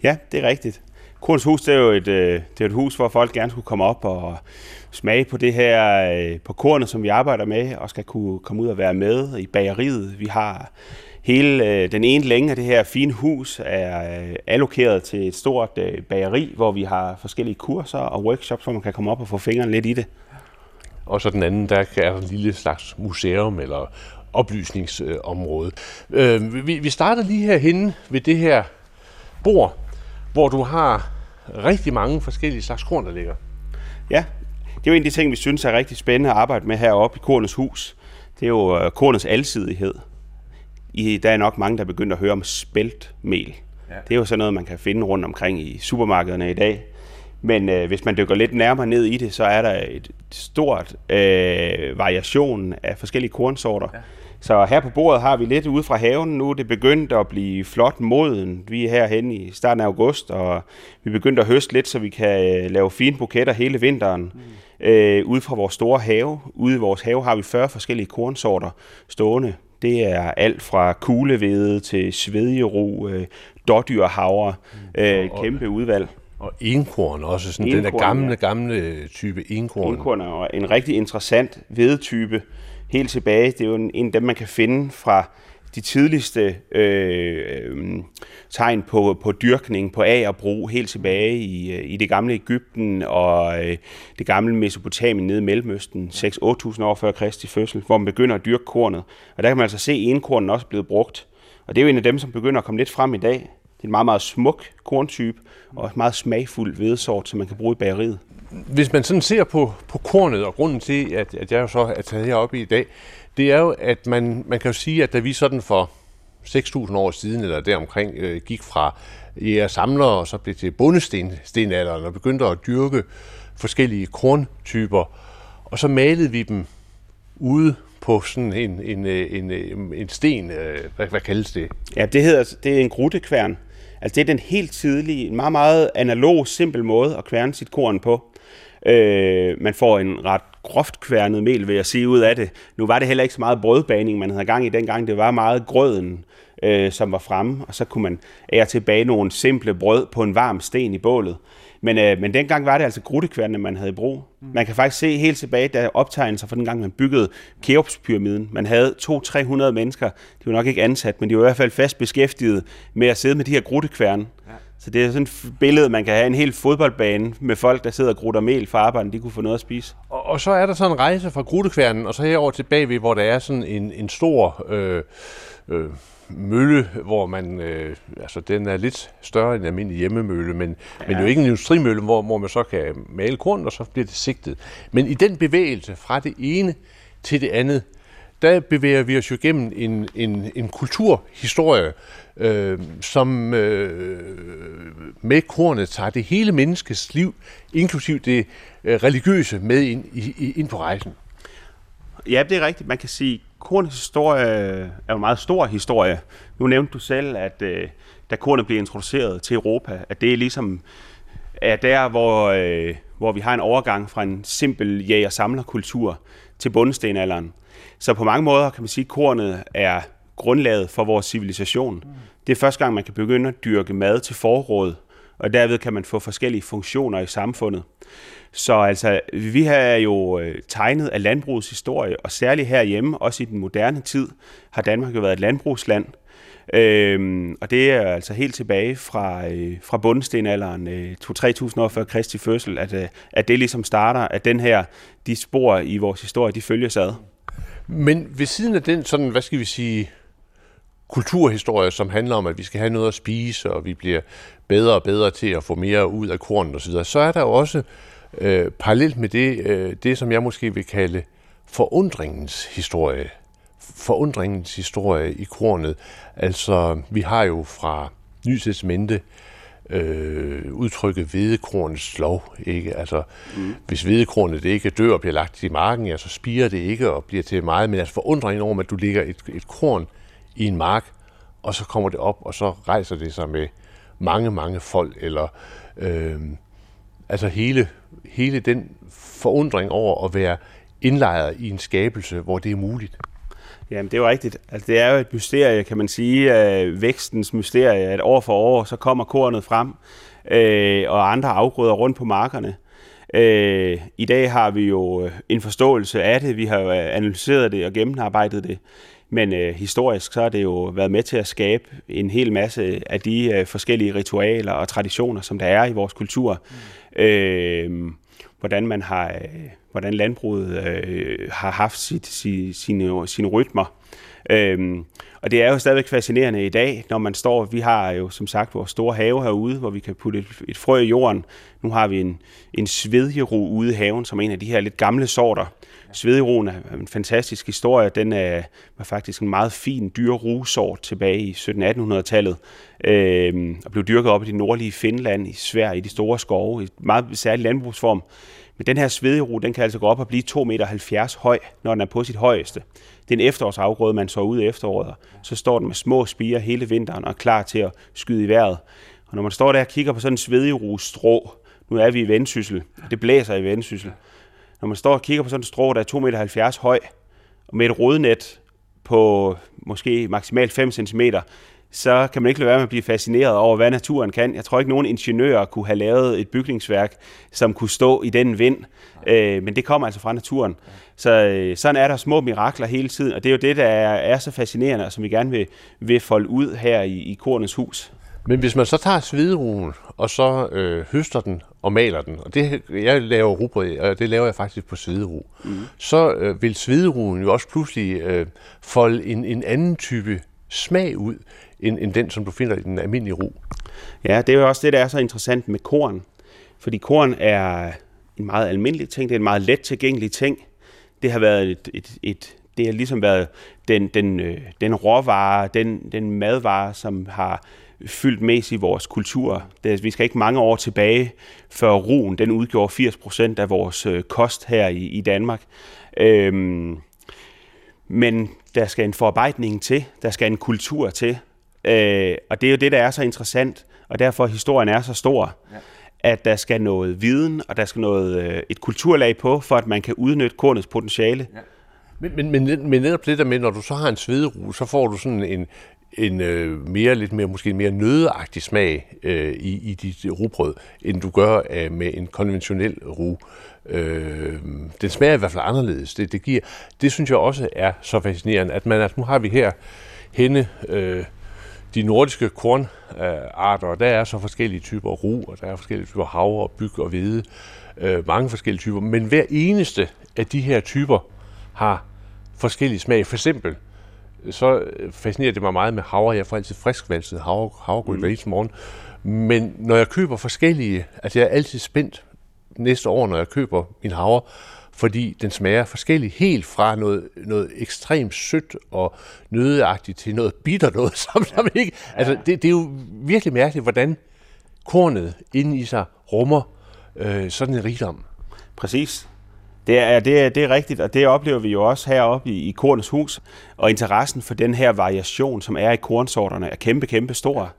Ja, det er rigtigt. Korns Hus, det er jo et, øh, det er et hus, hvor folk gerne skulle komme op og smage på det her, øh, på kornet, som vi arbejder med, og skal kunne komme ud og være med i bageriet. Vi har hele øh, den ene længe af det her fine hus er allokeret til et stort bageri, hvor vi har forskellige kurser og workshops, hvor man kan komme op og få fingeren lidt i det. Og så den anden, der er en lille slags museum eller oplysningsområde. Øh, vi, vi starter lige herhenne ved det her bord, hvor du har rigtig mange forskellige slags korn, der ligger. Ja, det er jo en af de ting, vi synes er rigtig spændende at arbejde med heroppe i Kornets Hus. Det er jo øh, kornets alsidighed. I, der er nok mange, der er begyndt at høre om spæltmel. Ja. Det er jo sådan noget, man kan finde rundt omkring i supermarkederne i dag. Men øh, hvis man dykker lidt nærmere ned i det, så er der et stort øh, variation af forskellige kornsorter. Ja. Så her på bordet har vi lidt ude fra haven. Nu er det begyndt at blive flot moden. Vi er herhen i starten af august, og vi er begyndt at høste lidt, så vi kan øh, lave fine buketter hele vinteren. Mm. Øh, ude fra vores store have. Ude i vores have har vi 40 forskellige kornsorter stående. Det er alt fra kuglevede til svedjero, øh, dårdyrhavre, mm. øh, kæmpe udvalg. Og enkorn også, sådan enkorn, den der gamle, ja. gamle type enkorn. Enkorn er en rigtig interessant vedetype helt tilbage. Det er jo en, en af dem, man kan finde fra de tidligste øh, øh tegn på, på dyrkning, på agerbrug, helt tilbage i, øh, i det gamle Ægypten og øh, det gamle Mesopotamien nede i Mellemøsten, 6-8.000 år før Kristi fødsel, hvor man begynder at dyrke kornet. Og der kan man altså se, at enkornen også blevet brugt. Og det er jo en af dem, som begynder at komme lidt frem i dag. Det er en meget, meget smuk korntype, og et meget smagfuld hvedesort, som man kan bruge i bageriet. Hvis man sådan ser på, på kornet, og grunden til, at, at jeg jo så er taget heroppe i dag, det er jo, at man, man kan jo sige, at da vi sådan for 6.000 år siden, eller deromkring, øh, gik fra jæger samlere, og så blev til bundestenalderen, og begyndte at dyrke forskellige korntyper, og så malede vi dem ude på sådan en, en, øh, en, en, en sten, øh, hvad, hvad kaldes det? Ja, det hedder det er en gruttekværn. Altså det er den helt tidlige, en meget, meget analog, simpel måde at kværne sit korn på. Øh, man får en ret groft kværnet mel, vil jeg sige, ud af det. Nu var det heller ikke så meget brødbaning, man havde gang i dengang. Det var meget grøden, øh, som var fremme, og så kunne man ære tilbage nogle simple brød på en varm sten i bålet. Men, øh, men dengang var det altså gruttekværnene, man havde i brug. Man kan faktisk se helt tilbage, da optegnelser fra den gang, man byggede Keopspyramiden. Man havde 200-300 mennesker. De var nok ikke ansat, men de var i hvert fald fast beskæftiget med at sidde med de her gruttekværne. Ja. Så det er sådan et billede, man kan have en hel fodboldbane med folk, der sidder og grutter mel for arbejden, de kunne få noget at spise. Og, og så er der sådan en rejse fra gruttekværnen, og så herover tilbage ved, hvor der er sådan en, en stor... Øh, øh, mølle, hvor man, øh, altså den er lidt større end en almindelig hjemmemølle, men, ja. men jo ikke en industrimølle, hvor, hvor man så kan male korn, og så bliver det sigtet. Men i den bevægelse fra det ene til det andet, der bevæger vi os jo gennem en, en, en kulturhistorie, øh, som øh, med kornet tager det hele menneskets liv, inklusiv det øh, religiøse, med ind, i, ind på rejsen. Ja, det er rigtigt. Man kan sige, kornets historie er en meget stor historie. Nu nævnte du selv, at øh, da kornet blev introduceret til Europa, at det er ligesom er der, hvor, øh, hvor vi har en overgang fra en simpel jæger-samlerkultur til bundestenalderen. Så på mange måder kan man sige, at kornet er grundlaget for vores civilisation. Det er første gang, man kan begynde at dyrke mad til forråd, og derved kan man få forskellige funktioner i samfundet. Så altså, vi har jo øh, tegnet af landbrugets historie, og særligt herhjemme, også i den moderne tid, har Danmark jo været et landbrugsland. Øhm, og det er altså helt tilbage fra, øh, fra bundestenalderen, øh, 2-3.000 år før Kristi fødsel, at, øh, at det ligesom starter, at den her, de spor i vores historie, de følges ad. Men ved siden af den sådan, hvad skal vi sige, kulturhistorie, som handler om, at vi skal have noget at spise, og vi bliver bedre og bedre til at få mere ud af kornet osv., så er der jo også øh, parallelt med det, øh, det, som jeg måske vil kalde forundringens historie. Forundringens historie i kornet. Altså, vi har jo fra Nytestamente øh, øh, udtrykke hvedekornets lov. Ikke? Altså, mm. Hvis hvedekornet ikke dør og bliver lagt i marken, ja, så spiger det ikke og bliver til meget. Men altså forundringen over, at du ligger et, et korn i en mark, og så kommer det op, og så rejser det sig med mange, mange folk, eller øh, altså hele, hele den forundring over at være indlejret i en skabelse, hvor det er muligt. Jamen, det er jo rigtigt. Altså, det er jo et mysterie, kan man sige, øh, vækstens mysterie, at år for år, så kommer kornet frem, øh, og andre afgrøder rundt på markerne. Øh, I dag har vi jo en forståelse af det, vi har jo analyseret det og gennemarbejdet det. Men øh, historisk så har det jo været med til at skabe en hel masse af de øh, forskellige ritualer og traditioner, som der er i vores kultur. Mm. Øh, hvordan man har, øh, hvordan landbruget øh, har haft sit, sit, sine, sine rytmer. Øh, og det er jo stadigvæk fascinerende i dag, når man står, vi har jo som sagt vores store have herude, hvor vi kan putte et, et frø i jorden. Nu har vi en, en svedjero ude i haven, som er en af de her lidt gamle sorter, Svedjeroen er en fantastisk historie. Den er, var faktisk en meget fin dyrerugesort tilbage i 1700-1800-tallet, øh, og blev dyrket op i det nordlige Finland, i Sverige, i de store skove, i meget særlig landbrugsform. Men den her svedjero, den kan altså gå op og blive 2,70 meter høj, når den er på sit højeste. Det er en efterårsafgrøde, man så ud i efteråret. Så står den med små spiger hele vinteren og er klar til at skyde i vejret. Og når man står der og kigger på sådan en svedjero strå, nu er vi i vendsyssel, og det blæser i vendsyssel, når man står og kigger på sådan en strå, der er 2,70 meter høj, og med et rodnet på måske maksimalt 5 cm, så kan man ikke lade være med at blive fascineret over, hvad naturen kan. Jeg tror ikke, nogen ingeniører kunne have lavet et bygningsværk, som kunne stå i den vind, øh, men det kommer altså fra naturen. Så øh, sådan er der små mirakler hele tiden, og det er jo det, der er, er så fascinerende, og som vi gerne vil, vil folde ud her i, i Kornets Hus. Men hvis man så tager svideruen, og så øh, høster den og maler den, og det, jeg laver rugbrød, og det laver jeg faktisk på svideru, mm. så øh, vil svideruen jo også pludselig øh, folde en, en anden type smag ud, end, end den, som du finder i den almindelige ro. Ja, det er jo også det, der er så interessant med korn. Fordi korn er en meget almindelig ting, det er en meget let tilgængelig ting. Det har været et, et, et det har ligesom været den, den, øh, den råvare, den, den madvare, som har fyldt mest i vores kultur. Det, vi skal ikke mange år tilbage, før roen den udgjorde 80 procent af vores øh, kost her i, i Danmark. Øhm, men der skal en forarbejdning til, der skal en kultur til, øh, og det er jo det, der er så interessant, og derfor historien er så stor, ja. at der skal noget viden, og der skal noget øh, et kulturlag på, for at man kan udnytte kornets potentiale. Ja. Men, men, men, men netop det der med, når du så har en svederu, så får du sådan en, en øh, mere, lidt mere, måske mere nødeagtig smag øh, i, i dit rugbrød, end du gør øh, med en konventionel ru. Øh, den smager i hvert fald anderledes. Det, det, giver, det synes jeg også er så fascinerende, at man, at nu har vi her henne øh, de nordiske kornarter, og der er så forskellige typer ru, og der er forskellige typer havre, og byg og hvede, øh, mange forskellige typer, men hver eneste af de her typer har forskellige smag. For eksempel, så fascinerer det mig meget med havre. Jeg får altid friskvalset havre, havregryn mm. hver eneste morgen. Men når jeg køber forskellige, altså jeg er altid spændt næste år, når jeg køber min havre, fordi den smager forskelligt, helt fra noget, noget ekstremt sødt og nødeagtigt til noget bitter noget, som, som ikke... Altså, det, det er jo virkelig mærkeligt, hvordan kornet inde i sig rummer øh, sådan en rigdom. Præcis. Det er, det, er, det er rigtigt, og det oplever vi jo også heroppe i, i Kornets Hus. Og interessen for den her variation, som er i kornsorterne, er kæmpe, kæmpe stor.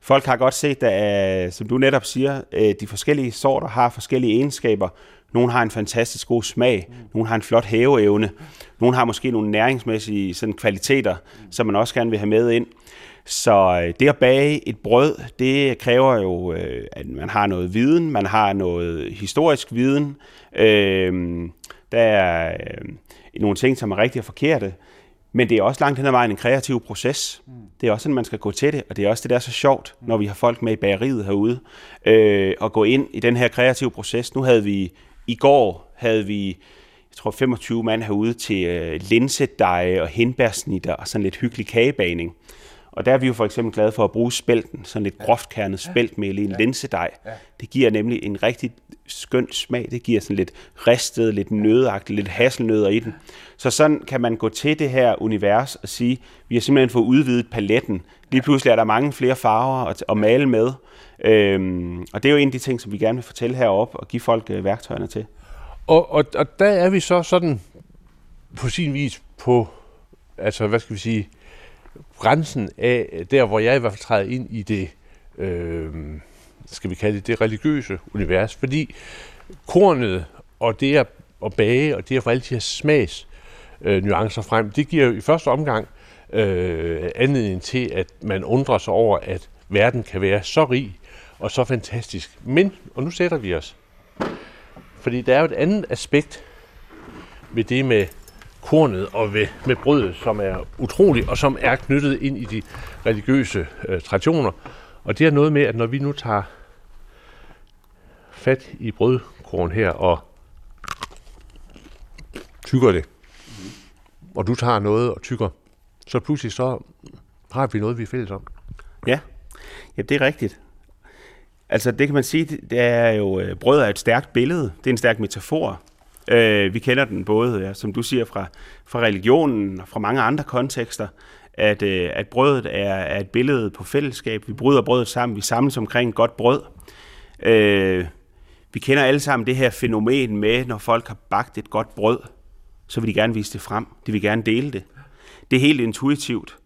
Folk har godt set, at, som du netop siger, øh, de forskellige sorter har forskellige egenskaber. Nogle har en fantastisk god smag, nogle har en flot hæveevne, nogle har måske nogle næringsmæssige sådan, kvaliteter, som man også gerne vil have med ind. Så øh, det at bage et brød, det kræver jo, øh, at man har noget viden, man har noget historisk viden. Øh, der er øh, nogle ting, som er rigtig og forkerte. Men det er også langt hen ad vejen en kreativ proces. Det er også sådan, man skal gå til det, og det er også det, der er så sjovt, når vi har folk med i bageriet herude, øh, og gå ind i den her kreative proces. Nu havde vi, i går havde vi, jeg tror 25 mand herude til øh, linsedeje og henbærsnitter og sådan lidt hyggelig kagebaning. Og der er vi jo for eksempel glade for at bruge spælten, sådan lidt groft kernet spæltmel i en ja. linsedej. Ja. Det giver nemlig en rigtig skøn smag. Det giver sådan lidt ristet, lidt nødagtigt, lidt hasselnødder i den. Så sådan kan man gå til det her univers og sige, vi har simpelthen fået udvidet paletten. Lige pludselig er der mange flere farver at, at male med. Øhm, og det er jo en af de ting, som vi gerne vil fortælle heroppe og give folk øh, værktøjerne til. Og, og, og der er vi så sådan på sin vis på, altså hvad skal vi sige, grænsen af øh, der, hvor jeg i hvert fald træder ind i det, øh, skal vi kalde det, det religiøse univers. Fordi kornet og det at, at bage og det at få alle de her smags øh, nuancer frem, det giver jo i første omgang øh, anledning til, at man undrer sig over, at verden kan være så rig og så fantastisk. Men, og nu sætter vi os, fordi der er jo et andet aspekt ved det med kornet og ved, med brødet, som er utroligt, og som er knyttet ind i de religiøse øh, traditioner. Og det er noget med, at når vi nu tager fat i brødkorn her og tykker det, og du tager noget og tykker, så pludselig så har vi noget, vi er fælles om. Ja, ja det er rigtigt. Altså det kan man sige, det er jo, øh, brød er et stærkt billede, det er en stærk metafor, Øh, vi kender den både, ja, som du siger, fra, fra religionen og fra mange andre kontekster, at, øh, at brødet er, er et billede på fællesskab. Vi bryder brødet sammen, vi samles omkring et godt brød. Øh, vi kender alle sammen det her fænomen med, når folk har bagt et godt brød, så vil de gerne vise det frem. De vil gerne dele det. Det er helt intuitivt.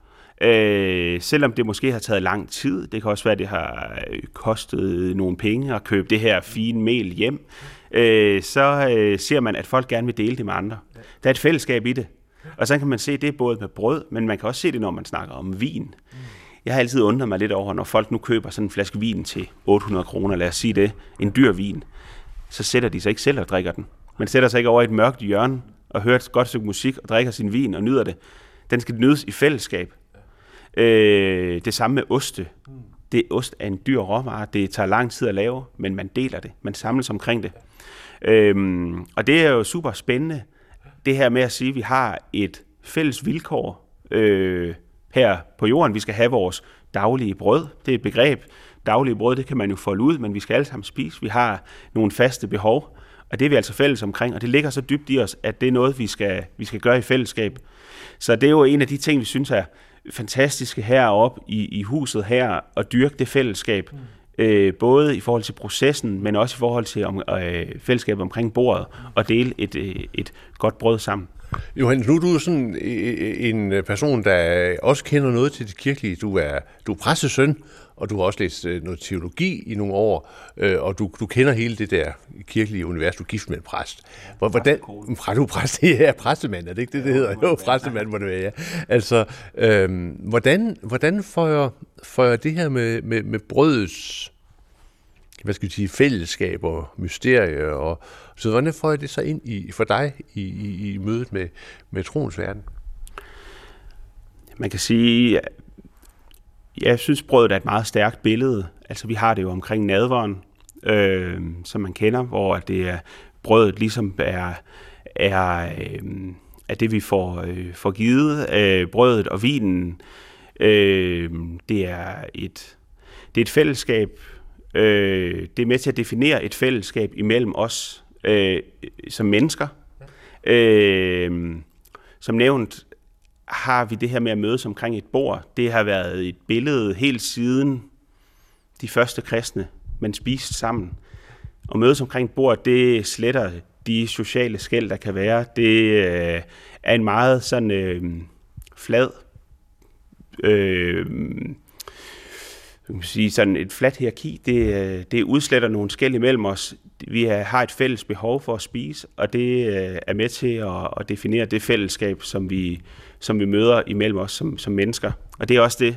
Øh, selvom det måske har taget lang tid, det kan også være, at det har øh, kostet nogle penge at købe det her fine mel hjem, øh, så øh, ser man, at folk gerne vil dele det med andre. Der er et fællesskab i det. Og så kan man se det både med brød, men man kan også se det, når man snakker om vin. Jeg har altid undret mig lidt over, når folk nu køber sådan en flaske vin til 800 kroner, lad os sige det, en dyr vin, så sætter de sig ikke selv og drikker den. Man sætter sig ikke over i et mørkt hjørne og hører et godt stykke musik og drikker sin vin og nyder det. Den skal nydes i fællesskab. Øh, det samme med oste. Det ost er en dyr råvare. Det tager lang tid at lave, men man deler det. Man samles omkring det. Øhm, og det er jo super spændende, det her med at sige, at vi har et fælles vilkår øh, her på jorden. Vi skal have vores daglige brød. Det er et begreb. Daglige brød, det kan man jo folde ud, men vi skal alle sammen spise. Vi har nogle faste behov, og det er vi altså fælles omkring, og det ligger så dybt i os, at det er noget, vi skal, vi skal gøre i fællesskab. Så det er jo en af de ting, vi synes er fantastiske heroppe i, i huset her, at dyrke det fællesskab. Mm øh, både i forhold til processen, men også i forhold til om, øh, fællesskabet omkring bordet, og dele et, øh, et godt brød sammen. Johannes, nu er du sådan en person, der også kender noget til det kirkelige. Du er, du er præstesøn, og du har også læst øh, noget teologi i nogle år, øh, og du, du kender hele det der kirkelige univers. Du er gift med en præst. Hvordan, fra du er præst, ja, præstemand, er det ikke det, det hedder? Jo, præstemand må det være, ja. Altså, øhm, hvordan, hvordan får jeg, får jeg det her med, med, med brødets hvad skal vi sige, fællesskab og mysterier, og så hvordan får jeg det så ind i, for dig i, i, i mødet med, med troens verden? Man kan sige, jeg synes, brødet er et meget stærkt billede. Altså, vi har det jo omkring nadveren, øh, som man kender, hvor det er brødet ligesom er, er, øh, er det, vi får, øh, får givet. Øh, brødet og vinen, øh, det er et, det er et fællesskab. Øh, det er med til at definere et fællesskab imellem os øh, som mennesker. Øh, som nævnt har vi det her med at mødes omkring et bord. Det har været et billede helt siden de første kristne, man spiste sammen. Og mødes omkring et bord, det sletter de sociale skæld, der kan være. Det øh, er en meget sådan øh, flad, øh, kan sige, sådan et fladt hierarki. Det, øh, det udsletter nogle skæld imellem os. Vi har et fælles behov for at spise, og det øh, er med til at, at definere det fællesskab, som vi, som vi møder imellem os som, som mennesker. Og det er også det,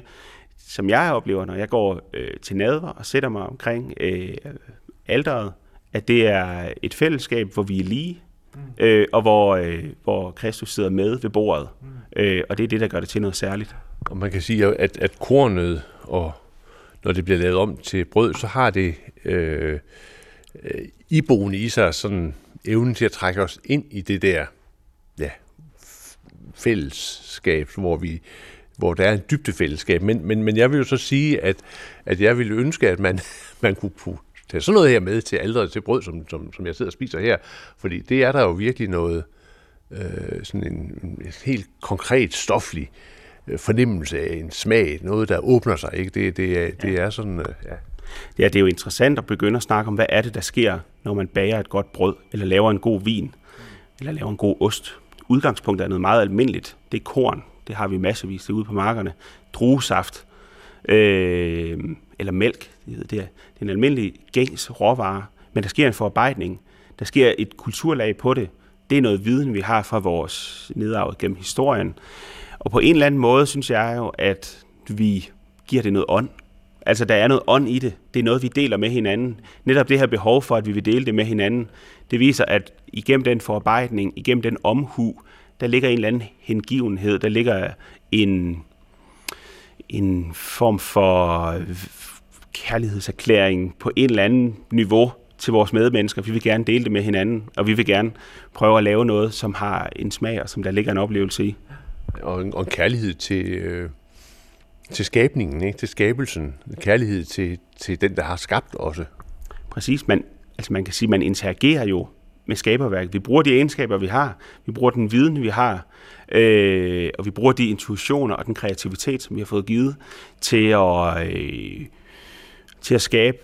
som jeg oplever, når jeg går øh, til nadver og sætter mig omkring øh, alderet, at det er et fællesskab, hvor vi er lige, mm. øh, og hvor, øh, hvor Kristus sidder med ved bordet. Mm. Øh, og det er det, der gør det til noget særligt. Og man kan sige, at, at kornet, og når det bliver lavet om til brød, så har det øh, øh, iboende i sig sådan evnen til at trække os ind i det der fællesskab, hvor vi hvor der er en dybde fællesskab. Men, men, men jeg vil jo så sige, at, at jeg ville ønske, at man, man kunne tage sådan noget her med til alderet til brød, som, som, som jeg sidder og spiser her. Fordi det er der jo virkelig noget, øh, sådan en, en helt konkret stoflig øh, fornemmelse af en smag, noget der åbner sig. Ikke? Det, det, er, det er sådan, øh, ja. Ja, det er jo interessant at begynde at snakke om, hvad er det, der sker, når man bager et godt brød, eller laver en god vin, eller laver en god ost udgangspunktet er noget meget almindeligt. Det er korn. Det har vi massevis derude på markerne. Druesaft. Øh, eller mælk. Det er, det er en almindelig gængs råvare. Men der sker en forarbejdning. Der sker et kulturlag på det. Det er noget viden, vi har fra vores nedarvet gennem historien. Og på en eller anden måde synes jeg jo, at vi giver det noget ånd. Altså, der er noget ånd i det. Det er noget, vi deler med hinanden. Netop det her behov for, at vi vil dele det med hinanden, det viser, at igennem den forarbejdning, igennem den omhu, der ligger en eller anden hengivenhed, der ligger en, en form for kærlighedserklæring på en eller anden niveau til vores medmennesker. Vi vil gerne dele det med hinanden, og vi vil gerne prøve at lave noget, som har en smag, og som der ligger en oplevelse i. Og en, og en kærlighed til, øh, til skabningen, ikke? til skabelsen. Kærlighed til, til den, der har skabt også. Præcis. Man, altså man kan sige, man interagerer jo med skaberværket. Vi bruger de egenskaber, vi har. Vi bruger den viden, vi har. Øh, og vi bruger de intuitioner og den kreativitet, som vi har fået givet, til at, øh, til at skabe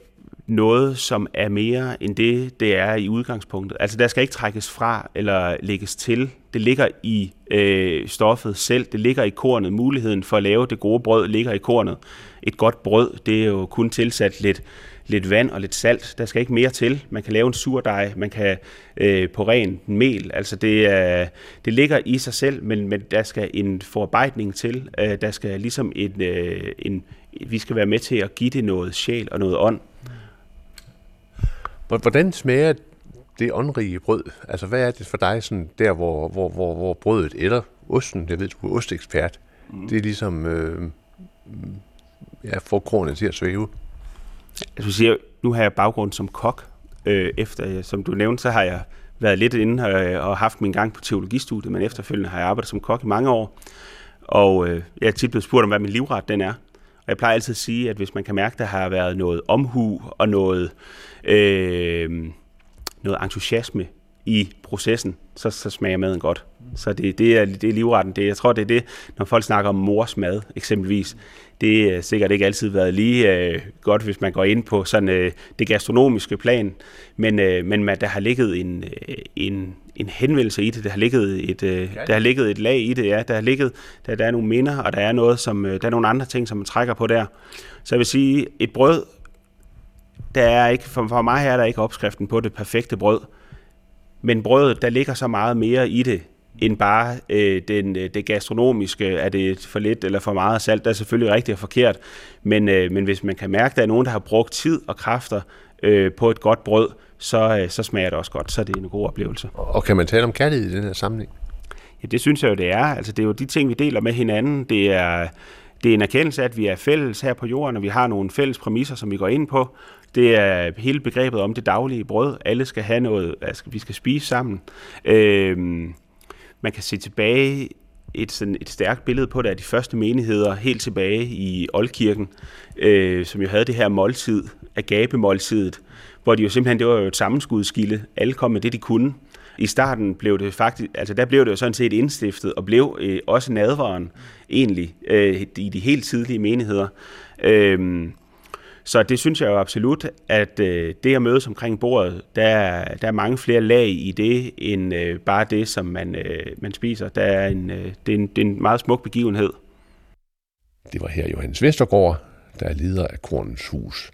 noget, som er mere end det, det er i udgangspunktet. Altså der skal ikke trækkes fra eller lægges til. Det ligger i øh, stoffet selv, det ligger i kornet. Muligheden for at lave det gode brød ligger i kornet. Et godt brød, det er jo kun tilsat lidt lidt vand og lidt salt. Der skal ikke mere til. Man kan lave en surdej, man kan øh, på ren mel. Altså det, øh, det ligger i sig selv, men, men der skal en forarbejdning til. Øh, der skal ligesom en, øh, en, vi skal være med til at give det noget sjæl og noget ånd. Hvordan smager det åndrige brød? Altså hvad er det for dig sådan der, hvor, hvor, hvor, hvor brødet eller osten, jeg ved, du er ostekspert, mm. det er ligesom øh, ja, får kronen til at svæve? Altså, siger, nu har jeg baggrund som kok. Øh, efter, som du nævnte, så har jeg været lidt inde og, og haft min gang på teologistudiet, men efterfølgende har jeg arbejdet som kok i mange år. Og øh, jeg er tit blevet spurgt om, hvad min livret den er. Og jeg plejer altid at sige, at hvis man kan mærke, at der har været noget omhu og noget, øh, noget entusiasme i processen, så, så smager maden godt. Så det, det, er, det er livretten. Det, jeg tror, det er det, når folk snakker om mors mad, eksempelvis. Det er sikkert ikke altid været lige øh, godt, hvis man går ind på sådan øh, det gastronomiske plan, men, øh, men der har ligget en, øh, en, en henvendelse i det, der har ligget et, øh, der har ligget et lag i det, ja, der har ligget, der, der er nogle minder, og der er noget, som, øh, der er nogle andre ting, som man trækker på der. Så jeg vil sige, et brød, der er ikke, for, for mig her er der ikke opskriften på det perfekte brød, men brødet, der ligger så meget mere i det, end bare øh, den, øh, det gastronomiske, er det for lidt eller for meget salt, der er selvfølgelig rigtigt og forkert, men, øh, men hvis man kan mærke, at der er nogen, der har brugt tid og kræfter øh, på et godt brød, så, øh, så smager det også godt, så det er en god oplevelse. Og kan man tale om kærlighed i den her sammenhæng? Ja, det synes jeg jo, det er. Altså, det er jo de ting, vi deler med hinanden. Det er, det er en erkendelse af, at vi er fælles her på jorden, og vi har nogle fælles præmisser, som vi går ind på. Det er hele begrebet om det daglige brød. Alle skal have noget, altså, vi skal spise sammen. Øh, man kan se tilbage et, sådan et stærkt billede på det af de første menigheder helt tilbage i Oldkirken, øh, som jo havde det her måltid, agabemåltidet, hvor de jo simpelthen, det var jo et sammenskudskilde. Alle kom med det, de kunne. I starten blev det faktisk, altså der blev det jo sådan set indstiftet, og blev øh, også nadvaren egentlig øh, i de helt tidlige menigheder. Øh, så det synes jeg jo absolut, at øh, det at mødes omkring bordet, der, der er mange flere lag i det, end øh, bare det, som man, øh, man spiser. Der er en, øh, det, er en, det er en meget smuk begivenhed. Det var her Johannes Vestergaard, der er leder af Kornens Hus.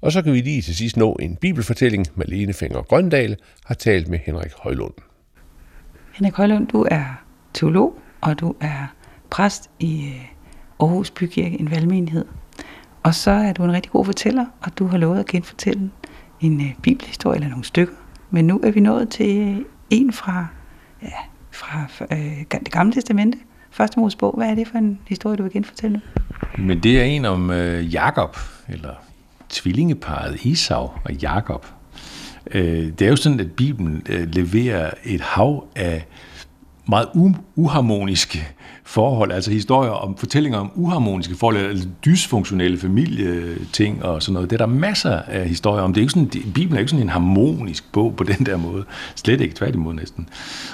Og så kan vi lige til sidst nå en bibelfortælling. Malene Finger Grøndal har talt med Henrik Højlund. Henrik Højlund, du er teolog, og du er præst i øh, Aarhus Bykirke, en valgmenighed. Og så er du en rigtig god fortæller, og du har lovet at genfortælle en øh, bibelhistorie eller nogle stykker. Men nu er vi nået til øh, en fra, ja, fra øh, det gamle testamente, første Mosebog. Hvad er det for en historie, du vil genfortælle nu? Men det er en om øh, Jakob, eller tvillingeparet Isau og Jakob. Øh, det er jo sådan, at Bibelen øh, leverer et hav af meget uharmoniske forhold, altså historier om fortællinger om uharmoniske forhold, eller dysfunktionelle familieting og sådan noget. Det er der masser af historier om. Det er ikke sådan, Bibelen er ikke sådan en harmonisk bog på den der måde. Slet ikke, tværtimod næsten.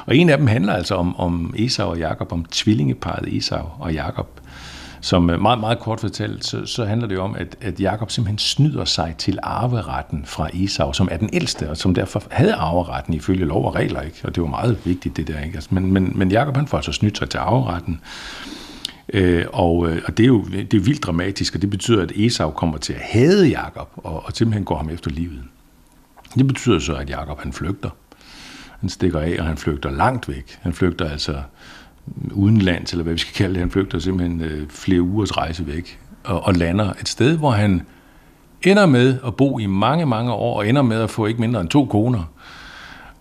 Og en af dem handler altså om, om Esau og Jakob, om tvillingeparet Esau og Jakob som øh, meget, meget kort fortalt, så, så handler det om, at, at Jakob simpelthen snyder sig til arveretten fra Esau, som er den ældste, og som derfor havde arveretten ifølge lov og regler, ikke? og det var meget vigtigt det der. Ikke? Altså, men, men, men Jakob han får altså snydt sig til arveretten, Øh, og, øh, og det er jo det er vildt dramatisk, og det betyder, at Esau kommer til at hade Jakob og, og simpelthen går ham efter livet. Det betyder så, at Jakob han flygter. Han stikker af, og han flygter langt væk. Han flygter altså udenlands, eller hvad vi skal kalde det. Han flygter simpelthen øh, flere ugers rejse væk og, og lander et sted, hvor han ender med at bo i mange, mange år, og ender med at få ikke mindre end to koner,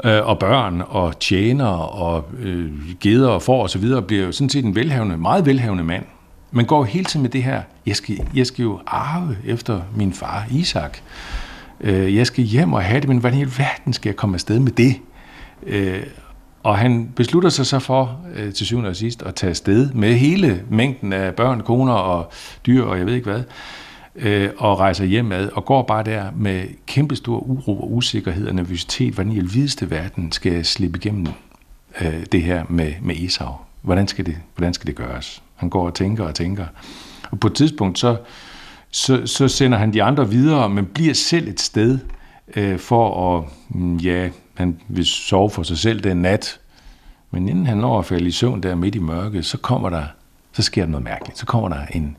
øh, og børn, og tjener, og øh, geder og får og så videre, bliver jo sådan set en velhavende, meget velhavende mand. Man går hele tiden med det her, jeg skal, jeg skal jo arve efter min far Isak. Øh, jeg skal hjem og have det, men hvordan i verden skal jeg komme afsted med det? Øh, og han beslutter sig så for øh, til syvende og sidst at tage afsted med hele mængden af børn, koner og dyr og jeg ved ikke hvad, øh, og rejser hjemad og går bare der med kæmpestor uro og usikkerhed og nervøsitet, hvordan i alvideste verden skal jeg slippe igennem øh, det her med, med Esau. Hvordan skal, det, hvordan skal det gøres? Han går og tænker og tænker. Og på et tidspunkt så, så, så sender han de andre videre, men bliver selv et sted øh, for at, mm, ja, han vil sove for sig selv den nat. Men inden han når at falde i søvn der midt i mørket, så kommer der, så sker der noget mærkeligt. Så kommer der en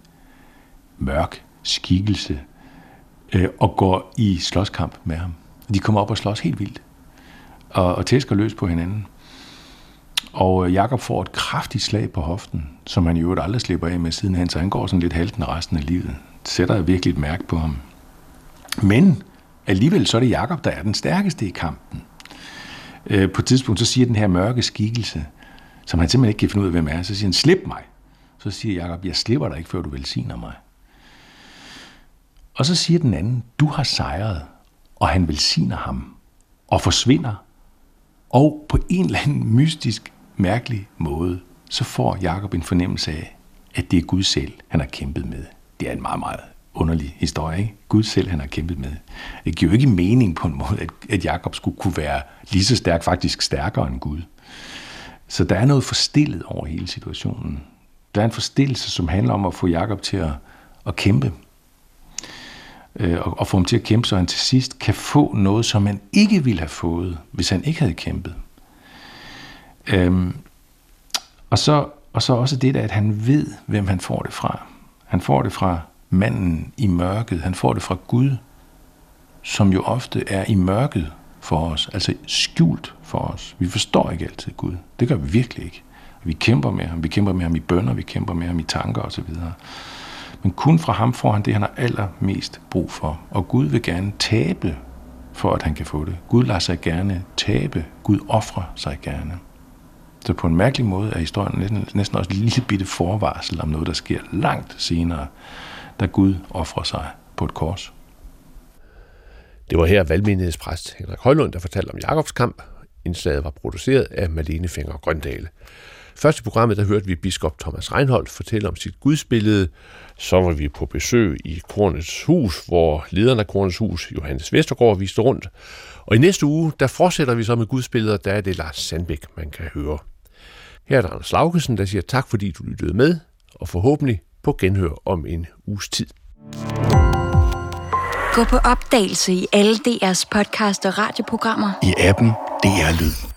mørk skikkelse øh, og går i slåskamp med ham. De kommer op og slås helt vildt og, og tæsker løs på hinanden. Og øh, Jakob får et kraftigt slag på hoften, som han i øvrigt aldrig slipper af med siden han, så han går sådan lidt halten resten af livet. Det sætter virkelig et mærke på ham. Men alligevel så er det Jakob, der er den stærkeste i kampen øh, på et tidspunkt, så siger den her mørke skikkelse, som han simpelthen ikke kan finde ud af, hvem er, så siger han, slip mig. Så siger Jakob, jeg slipper dig ikke, før du velsigner mig. Og så siger den anden, du har sejret, og han velsigner ham, og forsvinder, og på en eller anden mystisk, mærkelig måde så får Jakob en fornemmelse af, at det er Gud selv, han har kæmpet med. Det er en meget, meget underlig historie, ikke? Gud selv, han har kæmpet med. Det giver jo ikke mening på en måde, at, at Jakob skulle kunne være lige så stærk, faktisk stærkere end Gud. Så der er noget forstillet over hele situationen. Der er en forstillelse, som handler om at få Jakob til at, at kæmpe. Øh, og, og få ham til at kæmpe, så han til sidst kan få noget, som han ikke ville have fået, hvis han ikke havde kæmpet. Øhm, og, så, og så også det der, at han ved, hvem han får det fra. Han får det fra manden i mørket. Han får det fra Gud, som jo ofte er i mørket for os, altså skjult for os. Vi forstår ikke altid Gud. Det gør vi virkelig ikke. Vi kæmper med ham. Vi kæmper med ham i bønder, vi kæmper med ham i tanker osv. Men kun fra ham får han det, han har allermest brug for. Og Gud vil gerne tabe, for at han kan få det. Gud lader sig gerne tabe. Gud offrer sig gerne. Så på en mærkelig måde er historien næsten, næsten også et lille bitte forvarsel om noget, der sker langt senere, da Gud offrer sig på et kors. Det var her valgmenighedspræst Henrik Højlund, der fortalte om Jakobs kamp. Indslaget var produceret af Malene Finger Grøndale. Først i programmet, der hørte vi biskop Thomas Reinholdt fortælle om sit gudsbillede. Så var vi på besøg i Kornets Hus, hvor lederen af Kornets Hus, Johannes Vestergaard, viste rundt. Og i næste uge, der fortsætter vi så med gudsbilleder, der er det Lars Sandbæk, man kan høre. Her er der Anders Laugesen, der siger tak, fordi du lyttede med, og forhåbentlig på genhør om en uges tid. Gå på opdagelse i alle DR's podcast og radioprogrammer. I appen DR Lyd.